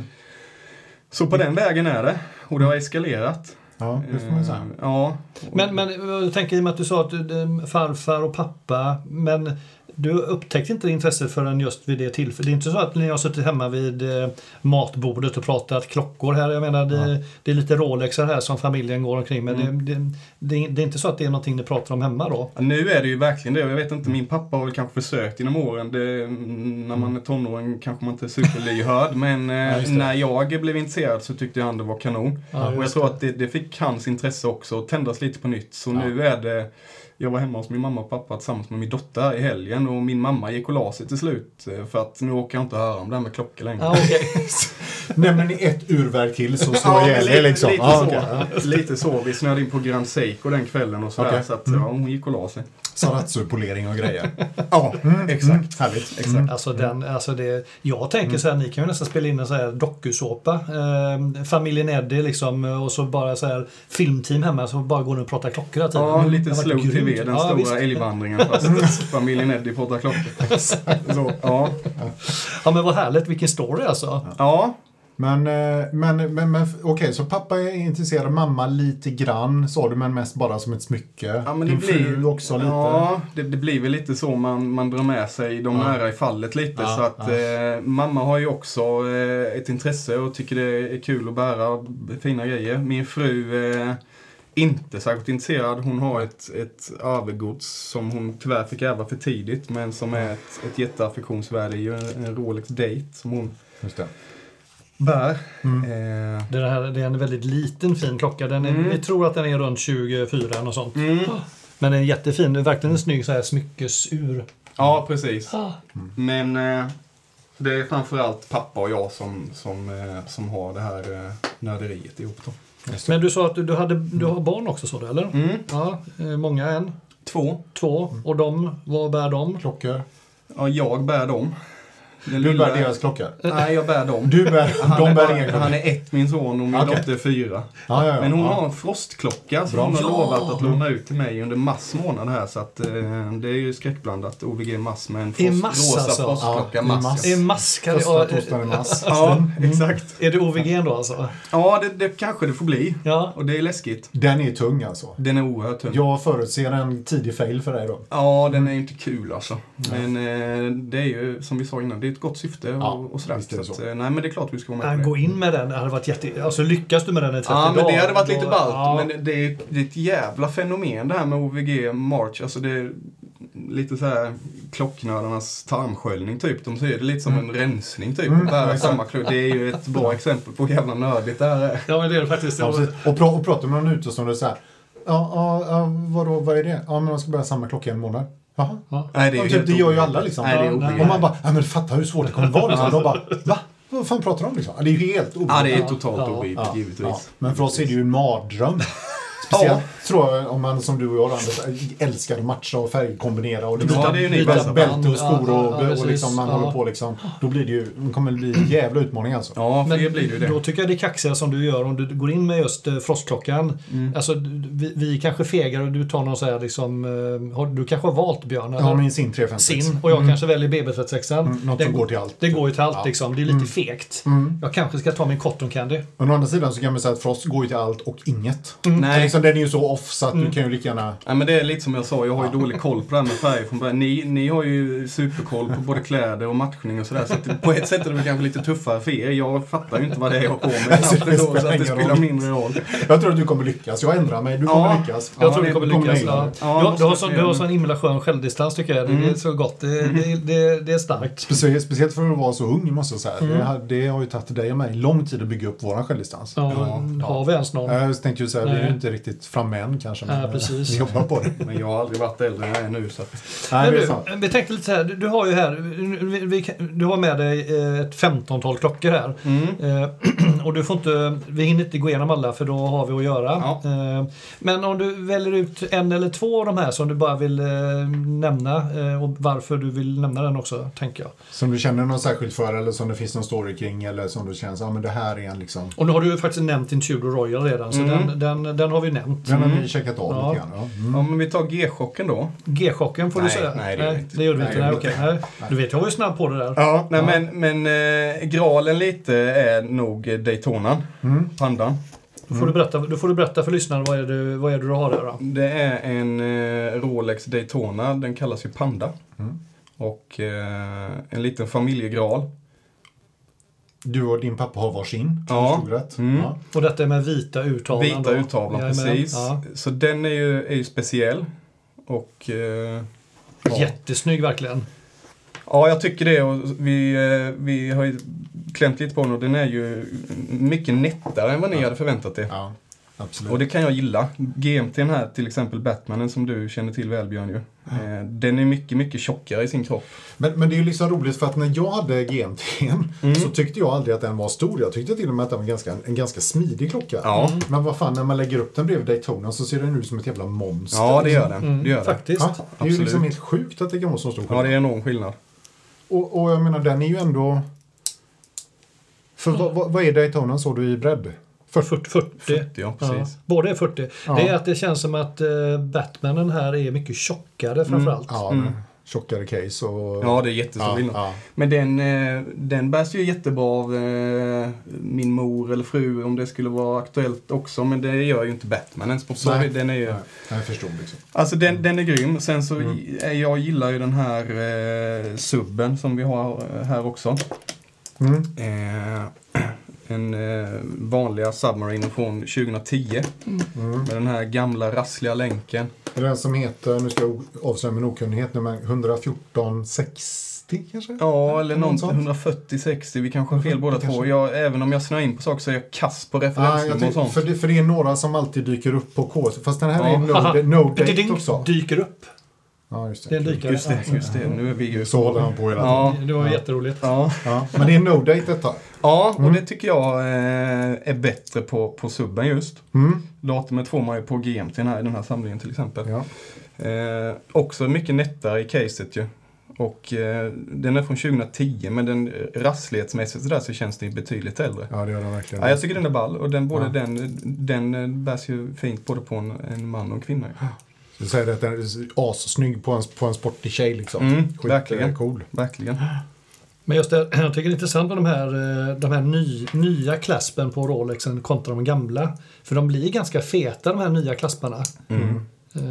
S3: Så på den vägen är det. Och det har eskalerat.
S2: Ja, det får man säga.
S3: Eh, Ja.
S1: Men, men jag tänker i och med att du sa att du, farfar och pappa, men du upptäckte inte intresset förrän just vid det tillfället. Det är inte så att ni har suttit hemma vid eh, matbordet och pratat klockor här. Jag menar, det, det är lite Rolexar här som familjen går omkring med.
S3: Mm.
S1: Det, det, det, är inte så att det är någonting ni pratar om hemma då?
S3: Ja, Nu är det ju verkligen det. Jag vet inte, min pappa har väl kanske försökt genom åren. Mm, när man är tonåring kanske man inte är superlyhörd. men eh,
S2: det.
S3: när jag blev intresserad så tyckte han det var kanon.
S1: Ja,
S3: och jag tror att det, fick hans intresse också att tändas lite på nytt. Så
S2: Ja.
S3: nu är det jag var hemma hos min mamma och pappa tillsammans med min dotter i helgen och min mamma gick och la sig till slut eh, för att nu åker jag inte höra om det här med klockor längre.
S1: Ja, okej.
S2: Nämner ni ett urverk till så slår
S3: Ja,
S2: jag ihjäl er liksom.
S3: lite,
S2: Ja,
S3: så.
S2: okej.
S3: lite så. Vi snöade in på Grand Seiko den kvällen och sådär.
S2: Okej.
S3: Så att, ja, hon gick och la sig.
S2: Saratsu-polering och grejer.
S3: Ja, exakt.
S2: Mm, härligt.
S3: Exakt.
S1: Alltså den, alltså det, jag tänker så här, ni kan ju nästan spela in en så här dokusåpa. Eh, familjen Eddie liksom och så bara så här filmteam hemma så bara går och pratar klockor hela tiden.
S3: Ja, lite slow. TV, den
S1: Ja,
S3: stora
S1: visst.
S3: älgvandringen fast familjen Eddie pratar klockor. Så, ja.
S1: Ja men vad härligt, vilken story alltså.
S3: ja,
S2: Men, eh, men, men, men okej, så pappa är intresserad, mamma lite grann sa du, men mest bara som ett smycke.
S3: Ja, men
S2: Din
S3: det blir,
S2: fru också lite.
S3: Ja, det, det blir väl lite så man, man drar med sig de
S2: Ja.
S3: nära i fallet lite.
S2: Ja,
S3: så att eh, mamma har ju också eh, ett intresse och tycker det är kul att bära fina grejer. Min fru eh, inte särskilt intresserad. Hon har ett, ett övergods som hon tyvärr fick ärva för tidigt men som är ett, ett jätteaffektionsvärde i en, en Rolex Date som hon
S2: Just det.
S3: Bär.
S2: Mm.
S3: Eh,
S1: Det, här, det är en väldigt liten fin klocka. Den är,
S3: Mm.
S1: Vi tror att den är runt 24 och sånt.
S3: mm.
S1: Men den är jättefin. Det är verkligen en snygg så här smyckesur.
S3: Ja, precis.
S1: Ah.
S3: Men eh, det är framförallt pappa och jag som, som, eh, som har det här eh, nörderiet ihop. Då.
S1: Men du sa att du, du, hade, du har barn också, så du, eller?
S3: Mm.
S1: Ja, eh, många än.
S3: Två.
S1: Två. Och de, vad bär de?
S2: Klockor.
S3: Ja, jag bär dem.
S2: Du
S3: lilla-
S2: bär deras klockor.
S3: Nej, jag bär dem.
S2: Du bär,
S3: Han,
S2: de
S3: är
S2: bär inga klockor.
S3: han är ett, min son, och min
S2: Okej.
S3: dotter är fyra.
S2: Ja, ja, ja.
S3: Men hon
S2: ja.
S3: har en frostklocka som
S2: Bra.
S3: hon har
S2: Ja.
S3: lovat att låna ut till mig under mars månad här. Så att, eh, det är ju skräckblandat. OVG mass med en frost,
S1: mass,
S3: rosa
S1: alltså?
S3: frostklocka.
S2: Ja, i
S3: mass.
S2: mass.
S1: Är maskar?
S2: Första
S1: Ja,
S2: torsdagen i mars.
S3: Ja, exakt.
S1: är det OVG då alltså?
S3: Ja, det, det kanske det får bli.
S1: Ja.
S3: Och det är läskigt.
S2: Den är tung alltså.
S3: Den är oerhört tung.
S2: Jag förutser en tidig fail för dig då.
S3: Ja, den är inte kul alltså. Men eh, det är ju, som vi sa innan, det är ett gott syfte och,
S2: Ja,
S3: och sådär.
S2: visst är det
S3: så.
S2: så.
S3: Att, eh, nej, men det är klart vi ska vara med
S1: Ja, gå in med den. Det hade varit jätte... Alltså lyckas du med den i 30
S3: Ja, men
S1: dagar?
S3: det hade varit
S1: då-
S3: lite ballt.
S1: Ja.
S3: Men det, det, är, det är ett jävla fenomen det här med OVG March. Alltså det är lite så här klocknördarnas tarmsköljning typ. De ser det lite som en rensning typ.
S2: Mm,
S3: Att bära
S2: exakt.
S3: samma klock. Det är ju ett bra exempel på hur jävla nördigt det här är.
S1: Ja, men det är det faktiskt.
S2: Ja, och, pra, och pratar med någon utestående så här. Ja, ja, ja, vadå, vad är det? Ja, men man ska bära samma klocka i en månad. Jaha.
S1: Ja.
S3: Nej, det är
S2: Ja,
S3: ju
S2: typ, det gör ju
S3: obegripligt.
S2: alla liksom.
S3: Nej, det obegripligt.
S2: Och man bara, ja men fatta hur svårt det kommer vara liksom. De bara, va? Vad fan pratar de om liksom? Det är ju helt
S3: Ja, det
S2: obegripligt.
S3: är totalt
S1: Ja,
S3: obegripligt
S2: Ja,
S3: givetvis.
S2: ja. Men för oss är det ju en mardröm. Speciellt tror jag om man som du och jag Anders älskar att matcha och färgkombinera och
S3: Ja, det är ju ni
S2: byta
S3: bästa.
S2: bälte och skor
S1: Ja,
S2: och,
S1: ja,
S2: och liksom man
S1: precis.
S2: håller
S1: Ja.
S2: på liksom. Då blir det ju, det kommer bli en jävla utmaning alltså.
S3: Ja, för
S1: Men
S3: det blir det ju det.
S1: då tycker jag det är kaxiga som du gör om du går in med just eh, frostklockan.
S3: Mm.
S1: Alltså, vi, vi kanske fegar och du tar någon så här liksom... eh, har- Du kanske har valt Björn? Eller?
S2: har min Sin 356.
S1: Sin och jag kanske väljer BB36.
S2: Mm, något
S1: Den
S2: som går till allt.
S1: Det går ju till allt
S2: Ja.
S1: liksom. Det är lite fegt.
S2: Mm.
S1: Jag kanske ska ta min cotton candy.
S2: Men å andra sidan så kan man säga att Frost går ju till allt och inget.
S1: Mm.
S3: Nej.
S2: Liksom, den är ju så off så att
S1: Mm.
S2: du kan ju lika gärna...
S3: Ja, men det är lite som jag sa, jag har ju dålig koll på det här med färger från början. Ni, ni har ju superkoll på både kläder och matchning och sådär. Så att på ett sätt är det väl kanske lite tuffare för er. Jag fattar ju inte vad det är jag har på mig
S2: Alltså, det
S3: så att det spelar
S2: roll.
S3: mindre roll.
S2: Jag tror att du kommer lyckas. Jag ändrar mig. Du kommer
S3: Ja.
S2: lyckas.
S1: Jag
S3: Ja,
S1: tror du kommer lyckas. Ja.
S2: det.
S3: Ja,
S1: du, har
S3: jag
S1: du har sån himla skön självdistans tycker jag. Det, det är så gott. Det, det, det, det är starkt.
S2: Speciellt, speciellt för att vara så ung måste jag säga.
S1: Mm.
S2: Det, har, det har ju tagit dig och mig lång tid att bygga upp våran självdistans.
S1: Ja,
S3: Ja,
S1: Har vi ens någon?
S2: Jag tänkte ju säga, vi är ju inte riktigt framme än kanske.
S1: Ja,
S2: men,
S1: precis.
S2: Jobbar på det.
S3: Men jag har aldrig varit äldre än jag är nu så att...
S2: Nej,
S1: Men
S2: det är
S1: du, vi tänkte lite så här, du, du har ju här, vi, vi, du har med dig eh, ett 15-tal klockor här.
S3: Mm.
S1: Eh, och du får inte, vi hinner inte gå igenom alla för då har vi att göra.
S3: Ja.
S1: Eh, men om du väljer ut en eller två av de här som du bara vill eh, nämna eh, och varför du vill nämna den också, tänker jag.
S2: Som du känner något särskilt för eller som det finns någon story kring eller som du känner, ja men det här är en liksom...
S1: Och nu har du ju faktiskt nämnt din Tudor Royal redan, så
S3: Mm.
S1: den, den, den har vi nämnt.
S2: Den har
S3: Mm.
S2: ni checkat av
S1: Ja.
S2: lite grann. Ja. Mm.
S3: Ja, men vi tar G-chocken då.
S1: G-chocken får
S3: Nej,
S1: du säga.
S3: nej, det vi inte.
S1: det gjorde vi
S2: Nej,
S1: inte. Nej, okej.
S2: vi
S1: Nej. Du vet, jag var ju snabb på det där.
S3: Ja, nej,
S1: Ja.
S3: men, men eh, graalen lite är nog Daytonan.
S2: Mm.
S3: Pandan.
S1: Då får, du berätta, då får du berätta för lyssnarna vad är det, vad är det du har där då?
S3: Det är en eh, Rolex Daytona. Den kallas ju Panda.
S2: Mm.
S3: Och eh, en liten familjegraal.
S2: Du och din pappa har varsin,
S3: Ja. Mm.
S2: Ja.
S1: Och detta är med vita urtavlan
S3: Vita
S1: då?
S3: urtavlan, precis.
S1: Ja.
S3: Så den är ju, är ju speciell. Och... Eh, ja.
S1: Jättesnygg verkligen.
S3: ja, jag tycker det. Och vi, eh, vi har ju klämt lite på den och den är ju mycket nättare än vad ni
S2: Ja.
S3: hade förväntat er.
S2: Ja, absolut.
S3: Och det kan jag gilla. GMT här, till exempel Batmanen som du känner till väl Björn ju. Eh, den är mycket, mycket tjockare i sin kropp.
S2: Men, men det är ju liksom roligt för att när jag hade GMT
S3: Mm.
S2: så tyckte jag aldrig att den var stor. Jag tyckte till och med att den var ganska, en ganska smidig klocka.
S3: Ja.
S2: Men vad fan, när man lägger upp den bredvid Daytona så ser den ut som ett jävla monster.
S3: Ja, det gör den.
S1: Mm,
S3: det gör den.
S1: faktiskt.
S2: Ja, det är ju
S3: Absolut.
S2: liksom helt sjukt att det kan vara så stor
S3: Ja, det
S2: skillnad.
S3: är enorm skillnad.
S2: och, och jag menar, den är ju ändå... För vad, vad, vad är Daytona så du i bredd?
S1: 40. 40.
S3: 40, ja precis.
S1: Båda är 40.
S2: Ja.
S1: Det är att det känns som att eh, Batmanen här är mycket tjockare framförallt.
S2: Ja,
S3: Mm.
S2: tjockare case och...
S3: Ja, det är jättestor
S2: ja,
S3: skillnad.
S2: ja.
S3: Men den, eh, den bärs ju jättebra av eh, min mor eller fru om det skulle vara aktuellt också. Men det gör ju inte Batman. Så
S2: Nej.
S3: den är ju,
S2: Nej, jag förstår liksom.
S3: Alltså den, den är grym. Sen så
S2: Mm.
S3: jag gillar ju den här eh, subben som vi har här också.
S2: Mm.
S3: Eh, en eh, vanliga Submarine från 2010.
S2: Mm.
S3: Med den här gamla rassliga länken.
S2: Det är den som heter, nu ska jag avslöja min okunnighet, nummer 11460 kanske?
S3: Ja, eller någon
S2: sånt.
S3: 140-60. Vi kanske har fel båda två.
S2: Kanske.
S3: Jag, även om jag snöar in på saker så är jag kass på
S2: Ah,
S3: referensnummer och sånt.
S2: för, det, för det är några som alltid dyker upp på K. Fast den här
S3: Ja.
S2: är no, no date också.
S1: dyker upp.
S2: Ja, just
S1: Det är
S2: det.
S1: dykare.
S3: Just det, just det. Nu är vi ju...
S2: Så håller han på hela tiden.
S3: Ja,
S1: Det var
S2: Ja.
S1: jätteroligt.
S3: ja.
S2: Ja, men det är no date detta.
S3: ja och
S2: Mm.
S3: det tycker jag eh, är bättre på, på subben just.
S2: Mm.
S3: Datumet får man ju på GMT här i den här samlingen till exempel.
S2: Ja.
S3: Eh, också mycket nättare i caset ju. Och eh, den är från 2010 men den rasslighetsmässigt så där så känns den betydligt äldre.
S2: ja, det gör den verkligen.
S3: Ja, jag tycker den är ball och den, både
S2: Ja.
S3: den, den eh, bärs ju fint både på en, en man och en kvinna.
S2: Du säger att den är assnygg på en, på en sportig tjej liksom.
S3: Mm,
S2: Skit,
S3: verkligen.
S2: Cool.
S3: Verkligen.
S1: Men just det, jag tycker det är intressant med de här, eh, de här ny, nya klaspen på Rolexen kontra de gamla. För de blir ganska feta de här nya klasparna.
S3: Mm.
S1: Eh,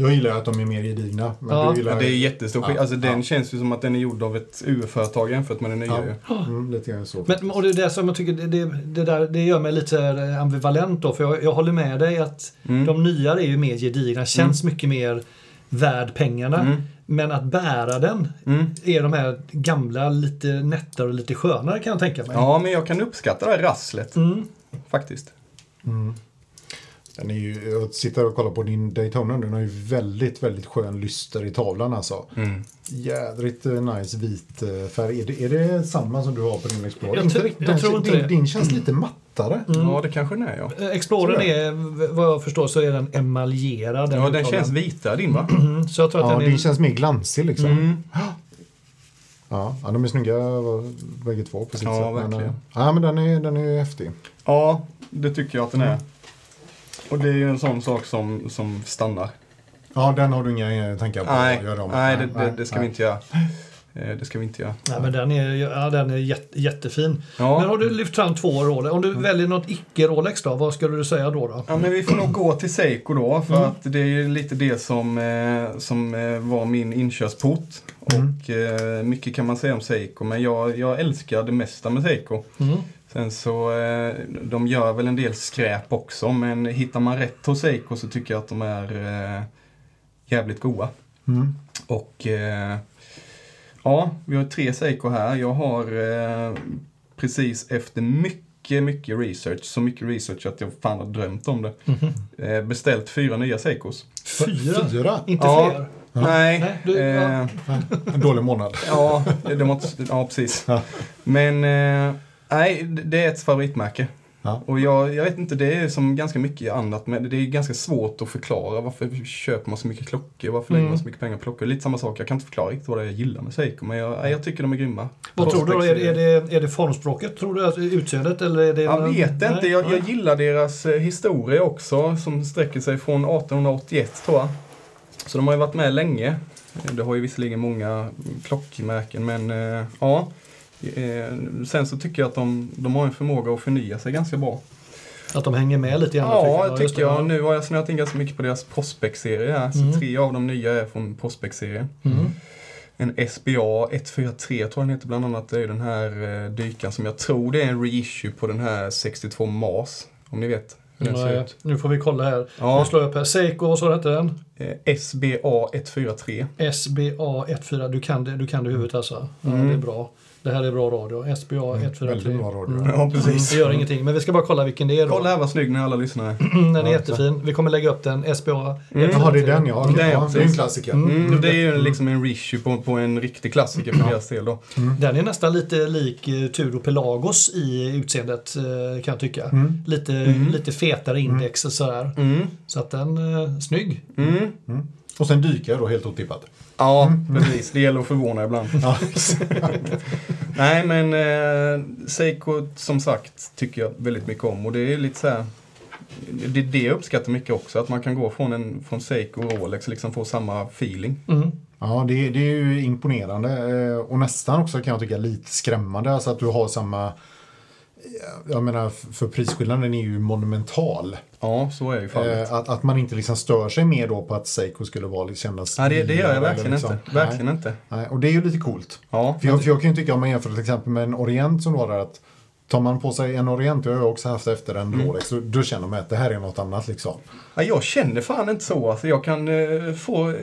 S2: Jag gillar att de är mer gedigna. Men
S1: Ja.
S2: du gillar...
S3: Ja, det är jättestor
S2: Ja.
S3: Alltså den
S2: ja.
S3: känns ju som att den är gjord av ett UF-företag jämfört med den nya
S2: Ja. Mm, lite grann så.
S1: Men, och det är det som jag tycker, det, det, där, det gör mig lite eh, ambivalent då. För jag, jag håller med dig att
S3: Mm.
S1: de nya är ju mer gedigna, känns mycket mer värd pengarna.
S3: Mm.
S1: Men att bära den
S3: Mm.
S1: är de här gamla, lite nättare och lite skönare kan jag tänka mig.
S3: Ja, men jag kan uppskatta det här rasslet
S1: Mm.
S3: faktiskt.
S2: Mm. Den är ju, jag sitter och kollar på din Daytona, den har ju väldigt, väldigt skön lyster i tavlan alltså.
S3: Mm.
S2: Jädrigt eh, nice vit eh, färg. Är det, är det samma som du har på din Explorer?
S1: Jag tror- jag
S2: den,
S1: tror inte
S2: din,
S1: det.
S2: din känns lite mattare.
S3: Ja, det kanske den är ja.
S1: Eh, Explorern är, vad jag förstår, så är den emaljerad.
S3: Ja, den känns vitare din va?
S1: Mm, Så jag tror att
S2: Ja,
S1: den är...
S2: din känns mer glansig liksom.
S3: Mm.
S2: Ja, ja, de är snygga bägge två på sitt
S3: Ja,
S2: sätt. Men,
S3: verkligen.
S2: eh, ja, men den är, den är ju häftig.
S3: Ja, det tycker jag att den är. Och det är ju en sån sak som, som stannar.
S2: Ja, den har du inga tankar på
S3: Nej,
S2: att göra om?
S3: nej, det, det, det ska
S2: nej.
S3: vi inte göra. Eh, Det ska vi inte göra.
S1: Nej, men den är, ja, den är jätte, jättefin.
S3: Ja.
S1: Men har du lyft fram två Rolex? Om du väljer något icke-Rolex då, vad skulle du säga då? då?
S3: Ja, men vi får nog gå till Seiko då, för att det är lite det som, eh, som eh, var min inkörsport.
S2: Mm.
S3: Och mycket kan man säga om Seiko, men jag, jag älskar det mesta med Seiko.
S1: Mm.
S3: Sen så, eh, de gör väl en del skräp också, men hittar man rätt hos Seiko så tycker jag att de är eh, jävligt goda.
S2: Mm.
S3: Och eh, ja, vi har tre Seiko här. Jag har precis efter mycket mycket, research. Så mycket research att jag fan har drömt om det. Eh, beställt fyra nya Seikos.
S1: Fyra?
S2: Fyra?
S1: Inte
S3: Ja.
S1: fler?
S3: Nej.
S1: Nej, du-
S3: eh,
S2: En dålig månad.
S3: ja, det måste, ja, precis.
S2: Ja.
S3: Men eh, nej, det är ett favoritmärke.
S2: Ja.
S3: Och jag, jag vet inte, det är som ganska mycket annat. Men det är ganska svårt att förklara varför köper man så mycket klockor. Varför lägger
S1: Mm.
S3: man så mycket pengar på klockor. Lite samma sak, jag kan inte förklara riktigt vad det är jag gillar med Seiko. Men jag, jag tycker de är grymma.
S1: Vad tror du då? Är, är, det, är det formspråket? Tror du att utseendet? Eller är det
S3: Jag vet inte, jag, jag gillar deras eh, historia också som sträcker sig från 1881 tror jag. Så de har ju varit med länge. Det har ju visserligen många klockmärken men eh, ja. Eh, sen så tycker jag att de, de har en förmåga att förnya sig ganska bra.
S1: Att de hänger med lite grann?
S3: Ja, tycker
S1: det.
S3: jag. Nu har jag snöat in ganska mycket på deras Prospect-serie här. Så
S1: Mm.
S3: tre av de nya är från Prospect-serien.
S1: Mm.
S3: En SBA 143 tror jag den heter bland annat. Det är ju den här eh, dykaren som jag tror det är en reissue på den här 62 Mars. Om ni vet hur den ser
S1: Nej,
S3: ut.
S1: nu får vi kolla här.
S3: Ja.
S1: Nu slår jag upp här. Seiko, vad sa hette den?
S3: Eh, SBA 143.
S1: SBA14. Du kan det, du kan det i huvudet alltså? Ja,
S3: Mm.
S1: det är bra. Det här är bra radio. SBA 143.
S2: Väldigt bra radio.
S1: Mm.
S3: Ja, precis.
S1: Det gör ingenting, men vi ska bara kolla vilken det är då.
S3: Kolla här vad snygg ni alla lyssnare.
S1: Den är
S2: Ja,
S1: jättefin. Vi kommer lägga upp den. SBA
S3: Mm.
S1: 143.
S2: Jaha, det är den ja. Okej,
S3: Det är
S2: en klassiker.
S1: Mm.
S3: Mm, det är ju liksom en reissue på, på en riktig klassiker för deras del då.
S1: Den är nästan lite lik eh, Tudor Pelagos i utseendet eh, kan jag tycka.
S2: Mm.
S1: Lite,
S3: Mm.
S1: lite fetare index och sådär.
S3: Mm.
S1: Så att den är snygg.
S3: Mm.
S2: Och sen dyker jag då helt otippat.
S3: Ja, precis. Det gäller att förvåna ibland.
S2: Ja.
S3: Nej, men eh, Seiko som sagt tycker jag väldigt mycket om och det är lite så här. Det är det jag uppskattar mycket också, att man kan gå från, en, från Seiko och Rolex och liksom få samma feeling.
S1: Mm.
S2: Ja, det, det är ju imponerande eh, och nästan också kan jag tycka lite skrämmande. Alltså att du har samma... Jag menar, för prisskillnaden är ju monumental.
S3: Ja, så är ju fallet.
S2: Eh, att, att man inte liksom stör sig mer då på att Seiko skulle vara liksom, kännas...
S3: Nej, det, det gör jag verkligen
S2: liksom.
S3: inte. Verkligen inte.
S2: Nej, nej, och det är ju lite coolt.
S3: Ja,
S2: För jag, för jag kan ju tycka om man jämför till exempel med en Orient som var där att Tar man på sig en Orient, det har jag också haft efter en
S3: Mm.
S2: Rolex, då, då känner man att det här är något annat liksom.
S3: Ja, jag känner fan inte så. Alltså, jag kan eh, få eh,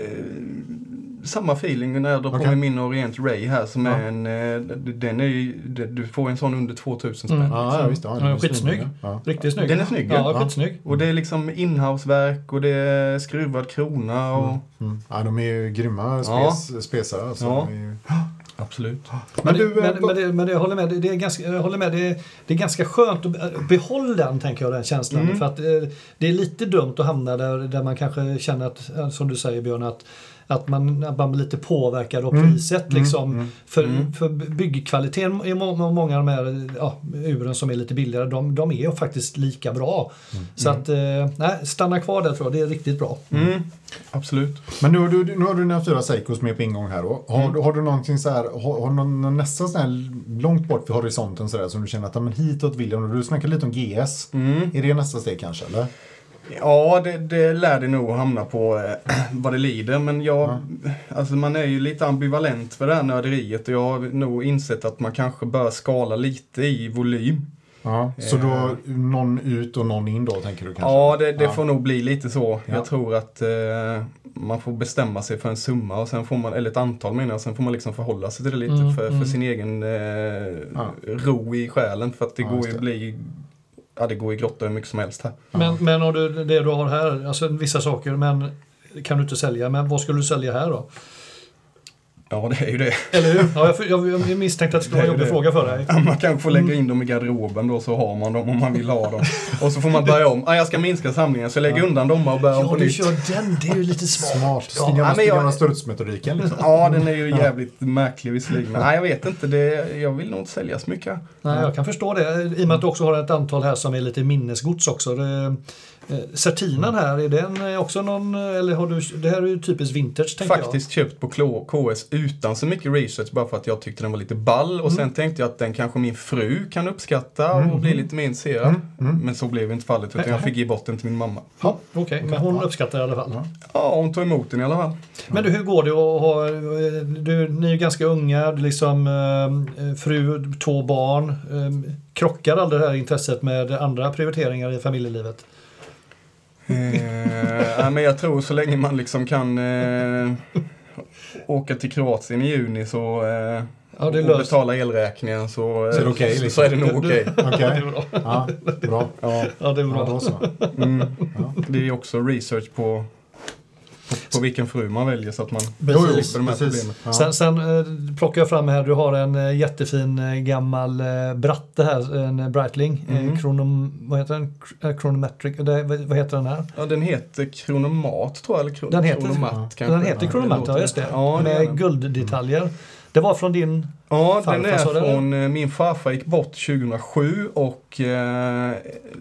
S3: samma feeling när jag drar på
S2: Okej.
S3: mig min Orient Ray här som
S2: Ja.
S3: är en, eh, den är ju, du får en sån under 2000 spänn.
S1: Mm.
S2: Ja, ja visst. Ja,
S1: Ja, skitsnygg.
S2: Ja.
S1: Riktigt snygg.
S3: Den är snygg,
S1: Ja,
S2: ja.
S1: skitsnygg.
S3: Och det är liksom inhouseverk och det är skruvad krona och...
S2: Mm. ja, de är ju grymma
S3: Ja.
S2: spes, spesare. Alltså,
S3: Ja.
S2: är ju...
S3: Absolut.
S2: Men
S1: Men,
S2: du, eh,
S1: men, men, det, men det, jag håller med, det, det är ganska, jag håller med det, det är ganska skönt att be- behålla den, tänker jag, den känslan.
S3: Mm.
S1: För att eh, det är lite dumt att hamna där, där man kanske känner att, som du säger Björn, att, att, man, att man blir lite påverkad av
S2: Mm.
S1: priset.
S2: Mm,
S1: Liksom.
S2: mm.
S1: För,
S3: Mm.
S1: för byggkvaliteten i må- många av de här ja, uren som är lite billigare, de, de är ju faktiskt lika bra. Så att, eh, nej, stanna kvar där tror jag, det är riktigt bra.
S3: Mm. Absolut.
S2: Men nu har du, nu har du dina fyra Seikos med på ingång här då. Har,
S3: Mm.
S2: du- har du någonting så här, har, har du någon, nästan så här långt bort vid horisonten så där, som du känner att men hitåt vill jag. Och Du snackar lite om GS.
S3: Mm.
S2: Är det nästa steg kanske eller?
S3: Ja, det, det lär det nog hamna på eh, vad det lider. Men jag, alltså man är ju lite ambivalent för det här nörderiet och jag har nog insett att man kanske bör skala lite i volym.
S2: Ja. Så då någon ut och någon in då tänker du kanske?
S3: Ja, det, det
S2: Ja.
S3: får nog bli lite så.
S2: Ja.
S3: Jag tror att eh, man får bestämma sig för en summa, och sen får man, eller ett antal menar jag, sen får man liksom förhålla sig till det lite
S1: Mm,
S3: för,
S1: mm.
S3: för sin egen eh,
S2: Ja.
S3: ro i själen. För att det
S2: Ja,
S3: går ju
S2: det.
S3: bli, ja det går i grotta hur mycket som helst här.
S1: Men, men och det, det du har här, alltså vissa saker, men kan du inte sälja. Men vad skulle du sälja här då?
S3: Ja, det är ju det.
S1: Eller hur? Ja, jag, jag, jag misstänkte att det skulle vara en jobbig fråga för dig.
S3: Man kanske får lägga in dem i garderoben då så har man dem om man vill ha dem. Och så får man börja om. Ah, jag ska minska samlingen så jag lägger undan dem och börjar om
S1: Ja,
S3: på
S1: du
S3: nytt.
S1: kör den. Det är ju lite smart.
S2: Smart.
S1: Ja,
S2: Den gamla,
S3: men jag-
S2: gamla strutsmetodiken liksom.
S3: Ja, den är ju jävligt märklig visserligen. Men nej, jag vet inte. Det, jag vill nog inte sälja så mycket.
S1: Nej, jag kan förstå det. I och med att du också har ett antal här som är lite minnesgods också. Det, eh, Certinan här, är den eh, också någon, eller har du, det här är ju typiskt vintage tänker
S3: Faktiskt köpt på KS utan så mycket research bara för att jag tyckte den var lite ball. Och sen tänkte jag att den kanske min fru kan uppskatta och bli lite mer intresserad. Men så blev inte fallet utan jag fick ge bort den till min mamma.
S1: jag. Ja, Okej, men hon uppskattar i alla fall.
S3: Ja, hon tog emot den i alla fall.
S1: Men du, hur går det att ha, du, ni är ju ganska unga, du liksom eh, fru, två barn. Eh, krockar aldrig det här intresset med andra prioriteringar i familjelivet?
S3: Eh, nej, men jag tror så länge man liksom kan eh, åka till Kroatien i juni så, eh,
S1: Ja, det är
S3: och
S1: löst.
S3: betala elräkningen så,
S2: Så är det
S3: så,
S2: liksom.
S3: så är det nog okej.
S1: Det
S2: Okej,
S1: är bra.
S2: ja, bra.
S3: Ja,
S1: Ja, det är
S2: Ja,
S1: bra.
S2: så.
S3: mm.
S2: Ja.
S3: Det är också research på, på, på vilken fru man väljer så att man
S2: Jo, jo,
S3: slipper de här
S2: precis.
S3: problemen.
S2: Ja.
S1: Sen, sen eh, plockar jag fram här, du har en eh, jättefin eh, gammal Bratte här, en Breitling.
S3: Mm.
S1: Eh, kronom, vad heter den? Chronometric, vad, heter den här?
S3: Ja, den heter Kronomat tror jag, eller Kron
S1: Den heter-
S3: Kronomat
S2: ja.
S3: kanske.
S1: Den heter
S3: låter
S1: ja just det.
S3: Ja, det
S1: med gulddetaljer. Det var från din...
S3: Ja, den
S1: Farfar,
S3: är
S1: sa du, eller?
S3: från eh, min farfar gick bort 2007 och eh,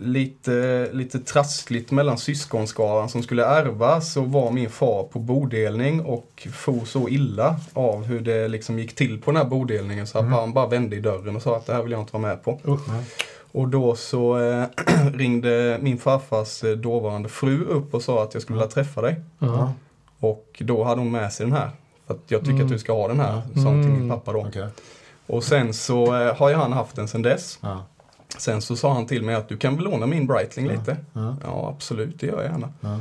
S3: lite, lite trassligt mellan syskonskaran som skulle ärva så var min far på bodelning och for så illa av hur det liksom gick till på den här bodelningen så att han bara vände i dörren och sa att det här vill jag inte vara med på.
S2: Nej.
S3: Och då så eh, ringde min farfars eh, dåvarande fru upp och sa att jag skulle vilja träffa dig.
S2: Ja,
S3: Och då hade hon med sig den här. För att jag tycker
S1: Mm.
S3: att du ska ha den här, sa hon till min
S1: Mm.
S3: pappa då.
S2: okej.
S3: Och sen så eh, har ju han haft den sen dess.
S2: Ja,
S3: Sen så sa han till mig att du kan väl låna min Breitling lite?
S2: ja,
S3: Ja, absolut, det gör jag gärna.
S2: ja.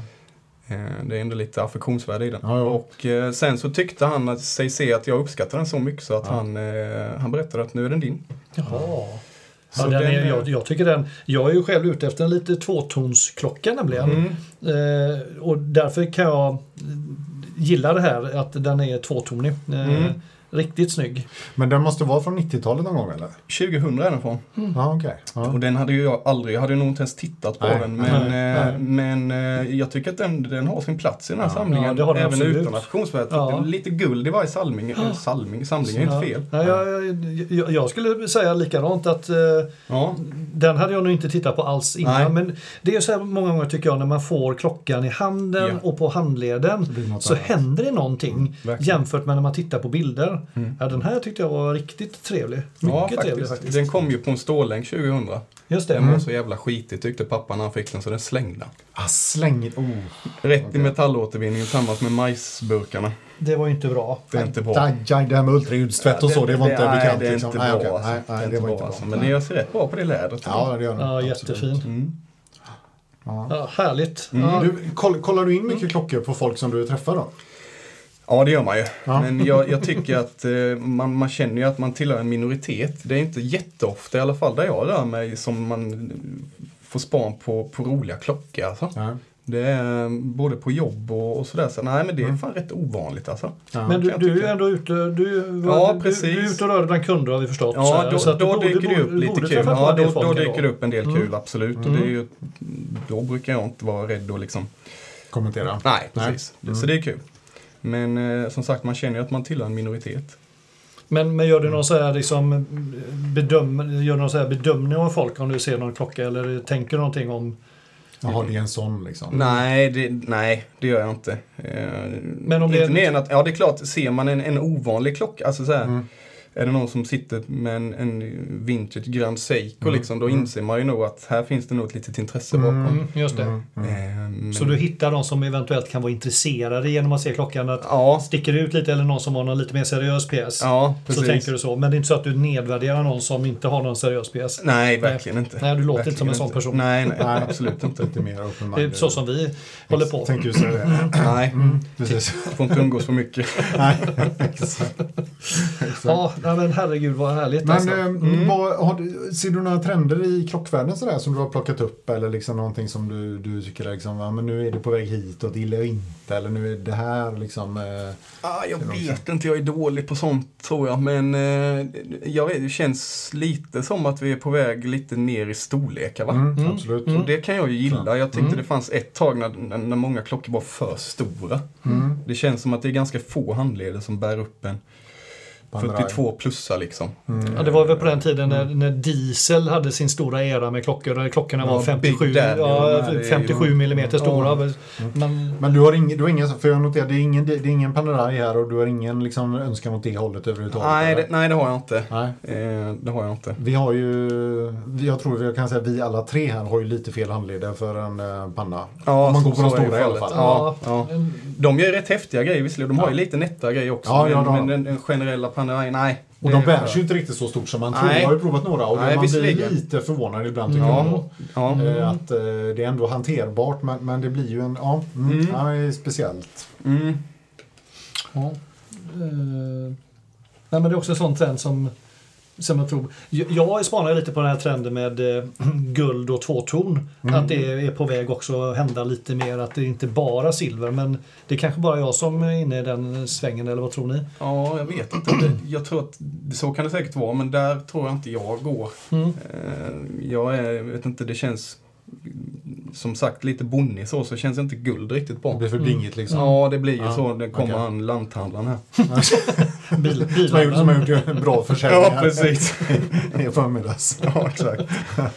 S3: Eh, Det är ändå lite affektionsvärde i den.
S2: Ja, ja.
S3: Och eh, sen så tyckte han att sig se att jag uppskattar den så mycket så att
S2: Ja.
S3: han, eh, han berättade att nu är den din.
S1: Jaha.
S3: Så
S1: Ja, den är- jag, jag tycker den, jag är ju själv ute efter en lite tvåtonsklocka nämligen.
S3: Mm.
S1: Eh, och därför kan jag gillar det här att den är tvåtonig. Eh,
S3: mm.
S1: Riktigt snygg.
S2: Men den måste vara från 90-talet någon gång eller?
S3: 2000 är den från.
S2: Ja, okej. Ja.
S3: Och den hade ju jag aldrig, jag hade nog inte ens tittat på
S2: Nej.
S3: den. Men,
S1: Nej,
S3: eh,
S1: nej.
S3: men eh, jag tycker att den, den har sin plats i den här
S2: Ja.
S3: samlingen.
S1: Ja, det har den
S3: även
S1: absolut.
S3: utan affektionsvärde.
S1: Ja.
S3: Lite guld i varje salming, eh, salming, samling är inte fel.
S1: Ja, jag, jag, jag skulle säga likadant att eh,
S3: Ja.
S1: den hade jag nog inte tittat på alls innan.
S3: Nej.
S1: Men det är så här många gånger tycker jag när man får klockan i handen
S3: Ja.
S1: och på handleden så
S2: annat.
S1: händer det någonting
S3: verkligen.
S1: jämfört med när man tittar på bilder.
S3: Mm.
S1: Ja, den här tyckte jag var riktigt trevlig. Mycket
S3: Ja,
S1: trevlig
S3: faktiskt. Den kom ju på en stålänk 2000.
S1: Just det.
S3: Den var så jävla skitig tyckte pappa när han fick den så den slängde han.
S2: Ah, släng oh.
S3: Rätt i
S2: Okej.
S3: metallåtervinning tillsammans med majsburkarna.
S1: Det var ju inte bra.
S3: Det är inte bra.
S2: Aj, aj, det här med ultraljudstvätt och så, det var inte
S3: nej,
S2: bekant.
S3: det är
S2: liksom.
S3: inte
S2: nej,
S3: bra.
S2: okej.
S3: alltså.
S2: nej, nej,
S3: det är
S2: det
S3: inte
S2: var
S3: bra
S2: inte bra.
S3: alltså. Men det ser rätt bra på det lädret.
S2: Ja, det gör den.
S1: Ja,
S2: Absolut.
S1: jättefin.
S3: Mm.
S2: Ja.
S1: Ja, härligt.
S3: Mm.
S1: Ja,
S2: Du, koll, kollar du in mycket klockor på folk som du träffar då?
S3: Ja, det gör man ju.
S2: Ja.
S3: Men jag, jag tycker att eh, man, man känner ju att man tillhör en minoritet. Det är inte jätteofta, i alla fall där jag rör mig, som man får span på, på roliga klockor. Alltså.
S2: Ja.
S3: Det är både på jobb och, och sådär. Så, nej, men det är
S2: Mm.
S3: fan rätt ovanligt alltså.
S2: Ja.
S1: Men du, du är ändå ute, du,
S3: Ja,
S1: du,
S3: precis.
S1: du är ute och rör dig bland kunder har vi förstått. så
S3: Ja, då,
S1: Så du
S3: då
S1: borde-
S3: dyker det upp lite kul. Ja, då, då dyker det upp en del
S1: Mm.
S3: kul, absolut. Och
S1: Mm.
S3: det är ju, då brukar jag inte vara rädd att liksom...
S2: Kommentera.
S3: Nej,
S2: Nej.
S3: precis.
S2: Mm.
S3: Så det är kul. Men eh, som sagt, man känner ju att man tillhör en minoritet.
S1: Men, men gör du någon så här liksom bedöm, gör du någon så här bedömning av folk om du ser någon klocka eller tänker någonting om
S2: Jaha, det är en sån liksom.
S3: Nej, det, nej, det gör jag inte. Eh,
S1: Men om det
S3: inte
S1: är-
S3: mer än att, ja det är klart, ser man en, en ovanlig klocka, alltså så här,
S2: Mm.
S3: Är det någon som sitter med en, en vintage Grand Seiko
S2: Mm.
S3: liksom, då
S2: Mm.
S3: inser man ju nog att här finns det nog ett litet intresse bakom.
S1: Mm, just det.
S2: Mm, mm.
S3: Eh,
S1: Så du hittar de som eventuellt kan vara intresserade genom att se klockan att
S3: Ja,
S1: sticker ut lite eller någon som har någon lite mer seriös pjäs.
S3: ja
S1: så
S3: precis.
S1: tänker du så. Men det är inte så att du nedvärderar någon som inte har någon seriös pjäs.
S3: Nej, verkligen inte.
S1: Nej, du låter
S3: Verkligen
S1: inte som en sån
S3: inte.
S1: person.
S3: Nej, nej,
S2: Nej.
S3: absolut inte.
S2: Lite mer open
S1: Det är så som vi håller på.
S2: Tänkte ju säga det.
S3: Nej,
S2: Mm, precis.
S3: får inte umgås för mycket.
S2: Nej, exakt. exakt.
S1: Ja, nej, men herregud vad härligt
S2: Men
S1: alltså.
S2: eh,
S3: Mm.
S2: vad, har du, ser du några trender i klockvärlden sådär som du har plockat upp eller liksom någonting som du, du tycker liksom, ja, men nu är det på väg hit och det gillar jag inte eller nu är det här liksom. Eh,
S3: Ah, jag vet inte, jag är dålig på sånt tror jag. Men eh, jag vet, det känns lite som att vi är på väg lite ner i storlekar va?
S2: mm,
S1: Mm.
S2: Absolut.
S1: Mm.
S3: Och det kan jag ju gilla. Jag tyckte
S1: Mm.
S3: det fanns ett tag när, när, många klockor var för stora.
S2: Mm.
S3: Det känns som att det är ganska få handleder som bär upp en. 42 plussa liksom.
S2: Mm.
S1: Ja, det var väl på den tiden när, när Diesel hade sin stora era med klockor. Där klockorna var
S3: Ja,
S1: 57,
S3: Big Daddy,
S1: ja,
S3: de här är ju-
S1: 57 millimeter stora.
S3: Ja.
S1: Men,
S2: Men du har ingen, du har ingen, för jag noterar, det är ingen, det är ingen Panerai här och du har ingen liksom, önskan åt det hållet överhuvudtaget?
S3: Nej det, nej, det har jag inte.
S2: Nej.
S3: Eh, det har jag inte.
S2: Vi har ju, jag tror vi kan säga vi alla tre här har ju lite fel handleder för en eh, panna.
S3: Ja,
S2: Om man går på de stora i alla
S3: fallet.
S2: fall.
S3: Ja,
S1: Ja.
S3: ja. De gör rätt häftiga grejer visserligen. De har ju
S2: Ja.
S3: lite nätta grejer också.
S2: Ja, ja,
S3: men,
S2: har.
S3: men den, den generella Panerai, nej.
S2: Och
S3: det
S2: de
S3: är
S2: bärs ju inte riktigt så stort som man tror.
S3: Nej.
S2: Jag har ju provat några och
S3: Nej,
S2: man blir lite förvånad ibland tycker
S3: Ja.
S2: jag.
S3: Ja.
S2: Eh, Att eh, det är ändå hanterbart men, men det blir ju en, ja, mm,
S3: Mm.
S2: ja det är speciellt.
S3: Mm.
S1: ja. Eh, Nej, men det är också en sån trend som, som jag tror... Jag, spanar lite på den här trenden med eh, guld och tvåton. Att det är på väg också att hända lite mer. Att det är inte bara silver. Men det är kanske bara jag som är inne i den svängen, eller vad tror ni?
S3: Ja, jag vet inte. Jag tror att så kan det säkert vara, men där tror jag inte jag går.
S1: Mm.
S3: Eh, jag är, jag vet inte, det känns som sagt lite bonnig så, så känns inte guld riktigt
S2: Det
S3: bra.
S2: blir för dingigt liksom.
S3: Ja, det blir ju
S2: Ja,
S3: så. Det kommer
S2: okej.
S3: han lanthandlaren här.
S1: Bil,
S2: Som har gjort, som har
S1: bilarna.
S2: gjort en bra försäljning
S3: Ja,
S2: här
S3: precis.
S2: i förmiddags.
S3: Ja, exakt.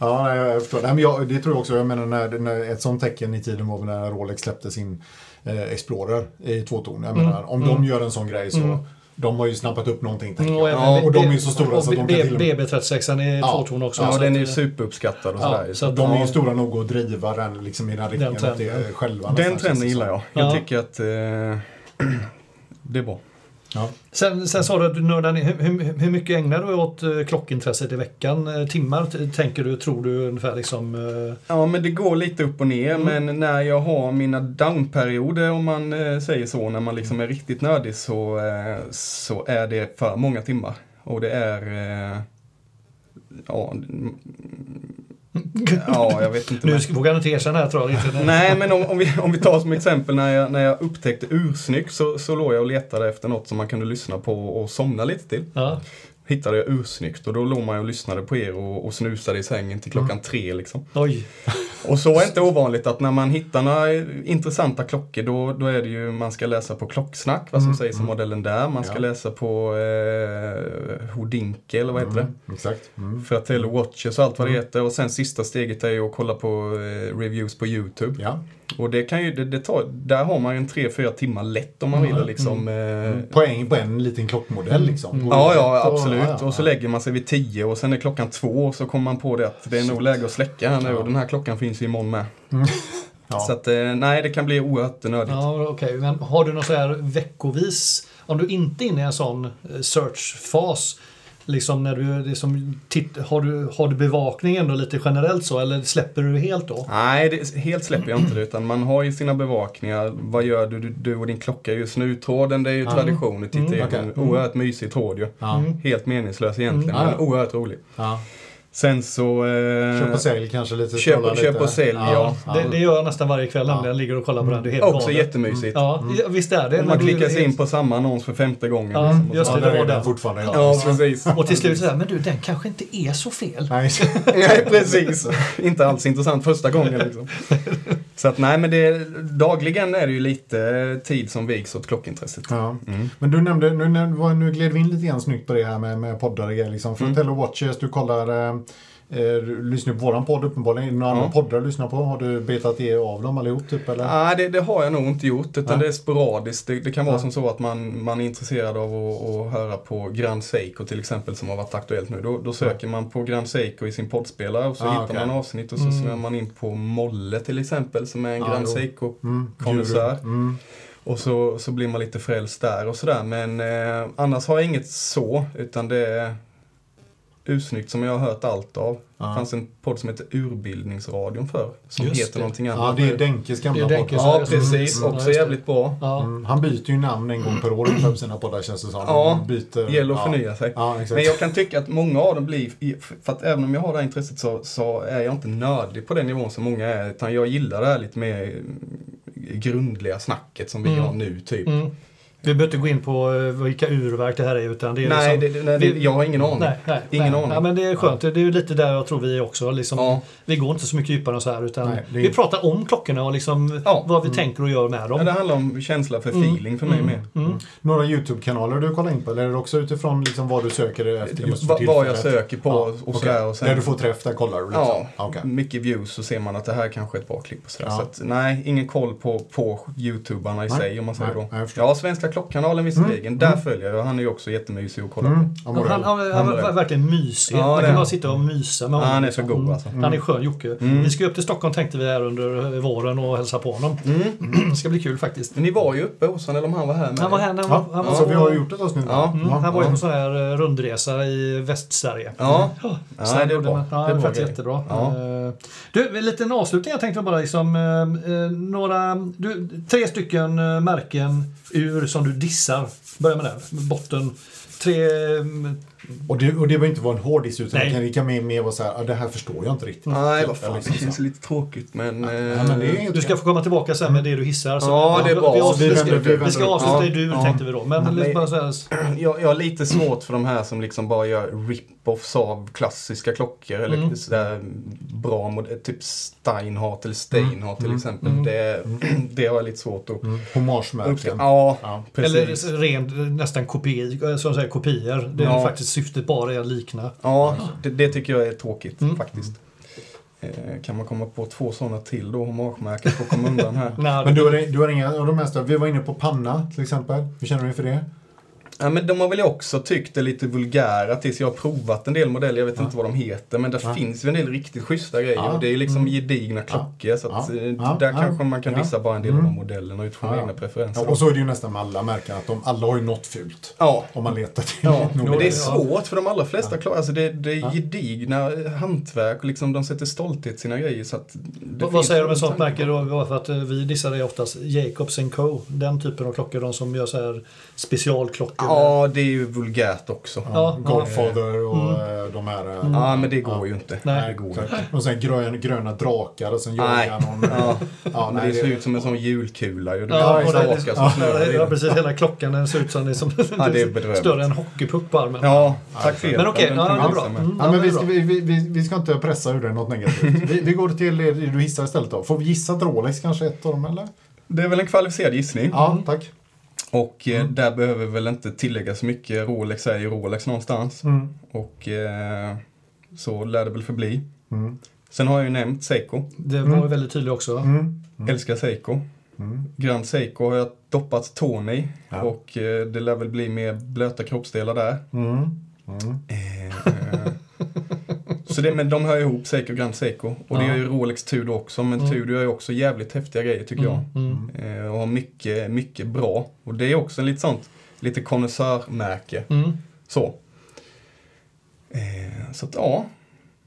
S2: Ja, nej, jag förstår. Nej, men jag, det tror jag också. Jag menar, när, när ett sånt tecken i tiden var när Rolex släppte sin eh, Explorer i tvåton. Jag menar, om de gör en sån grej så
S1: Mm.
S2: De har ju snappat upp någonting. Tänker
S1: Och,
S2: jag.
S1: även
S2: och de är ju så stora
S1: och
S2: så att de kan till och med...
S1: BB36 är
S2: Ja.
S1: tvåton också.
S3: Ja, den är ju
S1: att,
S3: superuppskattad och
S1: Ja,
S3: sådär.
S1: så att-
S2: De är ju
S1: Ja.
S2: stora nog att driva den liksom, i den riktningen. åt
S1: trenden.
S2: det själva,
S3: Den trenden gillar jag. Jag
S1: Ja.
S3: tycker att eh, det är bra.
S2: Ja.
S1: Sen, sen sa du att du nördar ner. hur, hur, mycket ägnar du åt eh, klockintresset i veckan? Eh, Timmar tänker du, tror du ungefär liksom? eh,
S3: Ja, men det går lite upp och ner.
S1: Mm.
S3: Men när jag har mina downperioder, om man säger så, när man liksom är riktigt nördig så, så är det för många timmar. Och det är... Ja, ja, jag vet inte.
S1: Nu
S3: men-
S1: vågar jag inte erkänna här tror jag inte.
S3: Nej, men om, om, vi, om vi tar som exempel när jag, när jag upptäckte ursnygg så, så låg jag och letade efter något som man kunde lyssna på och somna lite till.
S1: Ja.
S3: Hittade jag ursnyggt och då låg man och lyssnade på er och, och snusade i sängen till klockan tre liksom.
S1: Oj.
S3: Och så är inte ovanligt att när man hittar några intressanta klockor då, då är det ju man ska läsa på klocksnack, vad som sägs om modellen där. Man ska
S2: Ja.
S3: läsa på eh, Hodinke eller vad heter det?
S2: Mm, exakt. Mm.
S3: Fratello Watches och allt vad det heter. Och sen sista steget är ju att kolla på eh, reviews på YouTube.
S2: Ja.
S3: Och det kan ju, det, det tar, där har man ju en 3-4 timmar lätt om man vill liksom. Eh,
S2: Poäng på en liten klockmodell liksom. På
S3: Ja, ja,
S2: och-
S3: absolut.
S2: ja, ja.
S3: Och så lägger man sig vid 10 och sen är klockan två och så kommer man på det att det är nog läge att släcka här nu
S2: Ja.
S3: och den här klockan finns ju imorgon med.
S2: Ja.
S3: Så att, eh, nej, det kan bli oerhört nördigt.
S1: Ja, okej. Men har du något så här veckovis, om du inte är inne i en sån eh, search-fas, liksom när du liksom titt, har, du, har du bevakning ändå lite generellt så, eller släpper du helt då?
S3: Nej, det, helt släpper jag inte det. Utan man har ju sina bevakningar. Vad gör du? Du, du och din klocka just nu. Tråden, det är ju
S2: Ja.
S3: tradition titta
S1: Mm.
S3: En
S2: Mm.
S3: Oerhört mysig tråd ju.
S2: Ja.
S3: Helt meningslös egentligen,
S2: Mm.
S3: men oerhört rolig.
S2: Ja.
S3: Sen så... Eh,
S2: Köp och sälj kanske lite.
S3: Köp- köp
S2: lite.
S3: och sälj, ja.
S1: Det, det gör jag nästan varje kväll,
S2: Ja.
S1: nämligen. Jag ligger och kollar på den. Det är helt
S3: Också
S1: galet.
S3: jättemysigt.
S1: Ja, ja, visst är det.
S3: Och man klickar sig in på samma annons för femte gången.
S1: Ja,
S3: liksom,
S1: just det,
S2: Ja,
S1: det var
S2: är den fortfarande.
S3: Ja, precis.
S1: Och till slut säger men du den kanske inte är så fel.
S2: Nej.
S3: Nej, precis. Inte alls intressant första gången liksom. Så att nej, men det, dagligen är det ju lite tid som viks åt klockintresset.
S2: Ja.
S3: Mm.
S2: Men du nämnde, nu, nu, gled vi in lite grann snyggt på det här med, med poddar och grejer. Liksom.
S3: Mm.
S2: Fratello Watches, du kollar, eh, du lyssnar på våran podd uppenbarligen. Är det några
S3: Ja.
S2: andra poddar du lyssnar på? Har du betat det av dem allihop typ? Eller?
S3: Nej, det, det har jag nog inte gjort, utan
S2: Nej.
S3: det är sporadiskt. Det, det kan vara
S2: Ja.
S3: som så att man, man är intresserad av att, att höra på Grand Seiko till exempel, som har varit aktuellt nu. Då, då söker man på Grand Seiko i sin poddspelare och så
S2: Ah,
S3: hittar
S2: okej.
S3: man avsnitt och så
S1: Mm.
S3: snöar man in på Molle till exempel, som är en
S2: Ja,
S3: Grand
S2: jo.
S3: Seiko.
S2: Mm. Mm.
S3: Och så, så blir man lite frälst där och sådär. Men eh, annars har jag inget så, utan det är ursnyggt som jag har hört allt av.
S2: Ja.
S3: Det fanns en podd som heter Urbildningsradion för som
S1: Just
S3: heter
S1: det.
S3: någonting
S2: Ja,
S3: annat.
S2: det är. Denkes gamla
S1: Det är Denkes,
S2: podd.
S3: Ja,
S1: Mm,
S3: precis.
S1: mm, ja,
S3: Också jävligt bra.
S1: Ja.
S2: Mm, han byter ju namn en gång per år på sina poddar känns det som.
S3: Ja,
S2: byter,
S3: Gäller att
S2: ja.
S3: förnya sig.
S2: Ja, exakt.
S3: Men jag kan tycka att många av dem blir, för att även om jag har det här intresset så, så är jag inte nördig på den nivån som många är. Utan jag gillar det här lite mer eh, grundliga snacket som vi
S1: Mm.
S3: har nu typ.
S1: Mm. Vi behöver inte gå in på eh, vilka urverk det här är utan det är
S3: Nej,
S1: liksom,
S3: det, nej
S1: vi-
S3: jag har ingen aning.
S1: Nej, nej,
S3: Ingen
S1: nej.
S3: aning.
S1: Ja, men det är skönt. Det är ju lite där jag tror vi också. Liksom,
S3: Ja.
S1: Vi går inte så mycket djupare än så här utan
S2: Nej, är-
S1: vi pratar om klockorna och liksom
S3: Ja.
S1: vad vi tänker och gör med
S3: Ja,
S1: dem.
S3: det handlar om känsla för feeling för mig med.
S1: Mm.
S2: Några YouTube-kanaler du kollar in på? Eller är det också utifrån liksom vad du söker efter just för
S3: Va- Vad jag söker på
S2: Ja,
S3: och
S2: okej.
S3: sådär. Och sen,
S2: Där du får träff, där kollar du liksom?
S3: Ja,
S2: Okej.
S3: mycket views så ser man att det här kanske är ett bra klipp och sådär.
S2: Ja.
S3: Så att, nej, ingen koll på, på YouTubarna i
S2: Nej.
S3: sig om man säger
S2: Nej,
S3: då. Ja, Svenska Klockkanalen visserligen.
S2: Mm.
S3: Där
S2: Mm.
S3: följer jag. Han är ju också jättemysig att kolla
S2: Mm.
S3: på.
S1: Han, han, han
S3: Morell.
S1: var verkligen mysig.
S3: Ja,
S1: Man kan bara
S3: han.
S1: sitta och mysa med honom.
S3: han är så
S1: liksom.
S3: god, alltså.
S1: Han är skön Jocke.
S3: Mm.
S1: Vi ska upp till Stockholm tänkte vi här under våren och hälsa på honom.
S3: Mm.
S1: Det ska bli kul faktiskt.
S3: Men ni var ju uppe hos honom, eller om han var här med
S1: Han var här när han,
S2: Ja,
S1: han var
S2: så
S1: på-
S2: vi har ju gjort ett avsnitt.
S3: Ja.
S1: Mm, han var ju på sån här eh, rundresa i Västsverige.
S3: Ja,
S1: Ja,
S3: Ja,
S1: så
S3: det är bra.
S1: Ja,
S3: Det är
S1: faktiskt jättebra. Eh, Du, en liten avslutning. Jag tänkte bara liksom, eh, eh, några, du, tre stycken eh, märken ur som du dissar. Börja med den. Botten. tre... mm,
S2: Och det, och det var inte vara en hårdis utan
S1: Nej.
S2: det kan, det kan mer, mer vara så här, ah, det här förstår jag inte riktigt.
S3: Nej, vad fan.
S2: Liksom
S3: Det känns lite tråkigt, men...
S2: Ja,
S3: eh,
S2: men det är
S1: Du ska få komma tillbaka sen med det du hissar. Så
S3: Ja, det är bra.
S1: Vi, avslutar,
S2: Vi
S1: vi,
S2: vänder- vi
S1: ska, vi ska avsluta i dur
S3: ja.
S1: tänkte vi då. Men
S3: Ja,
S1: lite
S3: men- jag, jag har lite svårt för de här som liksom bara gör rip-offs av klassiska klockor. Eller
S1: Mm.
S3: sådär bra mod- typ Steinhardt eller Steinhardt till
S2: Mm.
S3: exempel.
S1: Mm.
S3: Det, det har jag lite svårt att
S2: Mm. Hommagemärken.
S3: Ja,
S2: Ja.
S3: precis.
S1: eller ren, nästan kopi, som säger, kopior. Det är
S3: Ja.
S1: faktiskt syftet bara är att likna.
S3: Ja, det, det tycker jag är tråkigt
S1: Mm.
S3: faktiskt. Eh, kan man komma på två sådana till då, hommagemärken, för att komma undan här?
S1: Nej,
S2: Men du har, du har inga av de mesta, vi var inne på panna till exempel. Hur känner du för det?
S3: Ja, men de har väl också tyckt det lite vulgära tills jag har provat en del modeller. Jag vet
S2: Ja.
S3: inte vad de heter, men det
S2: Ja.
S3: finns ju en del riktigt schyssta grejer.
S2: Ja.
S3: Och det är liksom
S1: Mm.
S3: gedigna klockor. Så att,
S2: Ja.
S3: eh,
S2: Ja.
S3: där
S2: Ja.
S3: kanske man kan
S2: Ja.
S3: dissa bara en del
S2: Mm.
S3: av de modellerna utifrån
S2: Ja.
S3: egna preferenser.
S2: Ja, och så är det ju nästan med alla märken, att de alla har ju något fult.
S3: Ja.
S2: Om man letar till
S3: Ja,
S2: något.
S3: men det är
S1: Ja.
S3: svårt för de allra flesta klockor. Alltså det, det är
S2: Ja.
S3: gedigna hantverk och liksom de sätter stolthet i sina grejer. Så att det
S1: Vad, säger du om ett sånt märke då? För att eh, vi dissar det oftast Jacobs Co. Den typen av klockor, de som gör så här specialklockor.
S3: Ja, det är ju vulgärt också.
S2: Ja. Godfather och
S1: Mm.
S2: eh, de här... eh,
S3: Ja, men det går
S2: Ja.
S3: ju inte.
S1: Nej.
S3: Det går inte.
S2: Och sen gröna, gröna drakar och sen jagar någon...
S3: Ja,
S2: Ja,
S3: men
S2: nej,
S3: det ser ut som en sån julkula ju.
S1: Ja,
S3: är
S1: och det-
S3: stakar som
S1: Ja, ja, precis. Hela klockan den ser ut som, som
S3: Ja, det är
S1: större än hockeypuck på armen.
S3: Ja, tack för
S1: Men okej, ja, det
S3: vi
S1: är bra. Mm,
S2: Ja, men vi ska, vi, vi, vi, ska inte pressa ur det något negativt. Vi, vi går till det du hissar istället då. Får vi gissa att Rolex kanske är ett av dem eller?
S3: Det är väl en kvalificerad gissning.
S2: Ja, tack.
S3: Och eh,
S2: Mm.
S3: där behöver vi väl inte tillägga så mycket. Rolex är ju Rolex någonstans.
S2: Mm.
S3: Och eh, så lär det väl förbli.
S2: Mm.
S3: Sen har jag ju nämnt Seiko.
S1: Det var
S2: Mm.
S1: väldigt tydligt också.
S2: Mm. Mm.
S3: Älskar Seiko.
S2: Mm.
S3: Grand Seiko har jag doppat tån i.
S2: Ja.
S3: Och eh, det lär väl bli mer blöta kroppsdelar där.
S2: Mm. Mm.
S3: Eh, eh, så det, men de hör ihop, Seiko Grand Seiko. Och det
S2: Ja.
S3: gör ju Rolex Tudor också. Men
S1: Mm.
S3: Tudor gör ju också jävligt häftiga grejer tycker jag.
S1: Mm. Mm.
S3: Eh, och har mycket, mycket bra. Och det är också en lite sånt, lite konnässörmärke.
S1: Mm.
S3: Så. Eh, så att ja.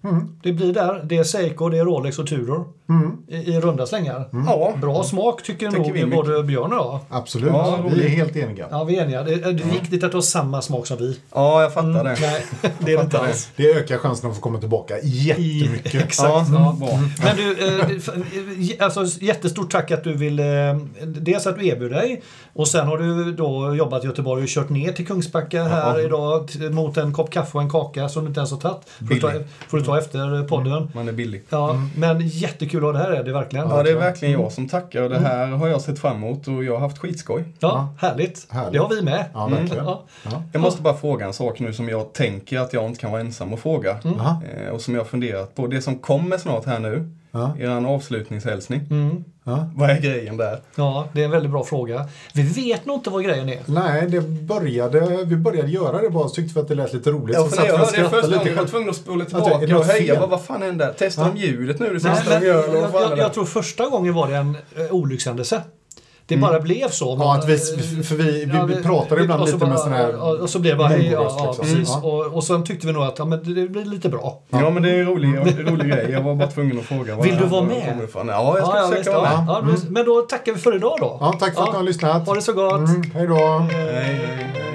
S2: Mm.
S1: Det blir där. Det är Seiko, det är Rolex och Tudor
S2: Mm.
S1: i, i runda slängar.
S3: ja.
S1: Bra smak tycker,
S3: Tycker
S1: nog både Björn och jag.
S2: Absolut.
S3: Ja,
S2: vi är helt eniga.
S1: Ja, vi är eniga. Det, det är viktigt att du har samma smak som vi.
S3: Ja, jag fattar
S1: Mm,
S3: det.
S1: Nej, det är det inte
S3: Fattar det.
S1: alls.
S2: Det ökar chansen att få komma tillbaka jättemycket.
S1: Exakt.
S3: Ja,
S1: Ja.
S3: bra.
S1: Men du, eh, alltså, jättestort tack att du ville... eh, Dels att du erbjöd dig och sen har du då jobbat i Göteborg och kört ner till Kungsbacka här
S2: Ja.
S1: idag mot en kopp kaffe och en kaka som du inte ens har tagit. Får du ta,
S3: Billig.
S1: får du ta efter podden.
S3: Man är billig.
S1: Ja, men jättekul att ha det här är det verkligen.
S3: Ja, det är verkligen jag som tackar. Och det här har jag sett fram emot och jag har haft skitskoj.
S1: Ja, härligt.
S2: Härligt.
S1: Det har vi med.
S2: Ja,
S3: Mm.
S2: verkligen.
S1: Ja.
S2: Ja.
S3: Jag måste bara fråga en sak nu som jag tänker att jag inte kan vara ensam och fråga.
S2: Aha.
S3: Eh, och som jag har funderat på. Det som kommer snart här nu,
S2: Ja.
S3: er avslutningshälsning.
S1: Mm.
S2: Ja.
S3: Vad är grejen där?
S1: ja, det är en väldigt bra fråga. Vi vet nog inte vad grejen är.
S2: Nej, det började, vi började göra det bara så tyckte vi att det lät lite roligt.
S3: Ja,
S2: så
S3: för när jag hörde det första gången
S2: lite
S3: jag var
S2: själv.
S3: tvungen att spola
S2: Att det är
S3: tillbaka
S2: något
S3: och höja. Vad, vad fan hände? Testar
S2: Ja.
S3: de ljudet nu det
S1: Nej,
S3: sista
S1: men,
S3: de gör?
S1: jag,
S3: är
S1: jag,
S3: det?
S1: jag tror första gången var det en uh, olyckshändelse. Det bara blev så.
S2: Ja, att vi,
S1: men,
S2: för vi, vi,
S1: Ja,
S2: vi pratar ibland lite med
S1: bara-
S2: sån här...
S1: ja, Och så blev det bara, hej, ja,
S2: liksom.
S1: precis.
S2: Ja.
S1: Och, och sen tyckte vi nog att ja, men det blir lite bra.
S3: Ja, men det är en rolig, rolig grej. Jag var bara tvungen att fråga. vad
S1: Vill du vara med?
S3: Ja, jag ska
S1: ja, ja,
S3: försöka vara
S1: ja,
S3: med.
S1: ja, Men då tackar vi för idag då.
S2: Ja, tack för att ni har lyssnat.
S1: Ha det så gott.
S2: Mm, hej då.
S3: Hej, hej.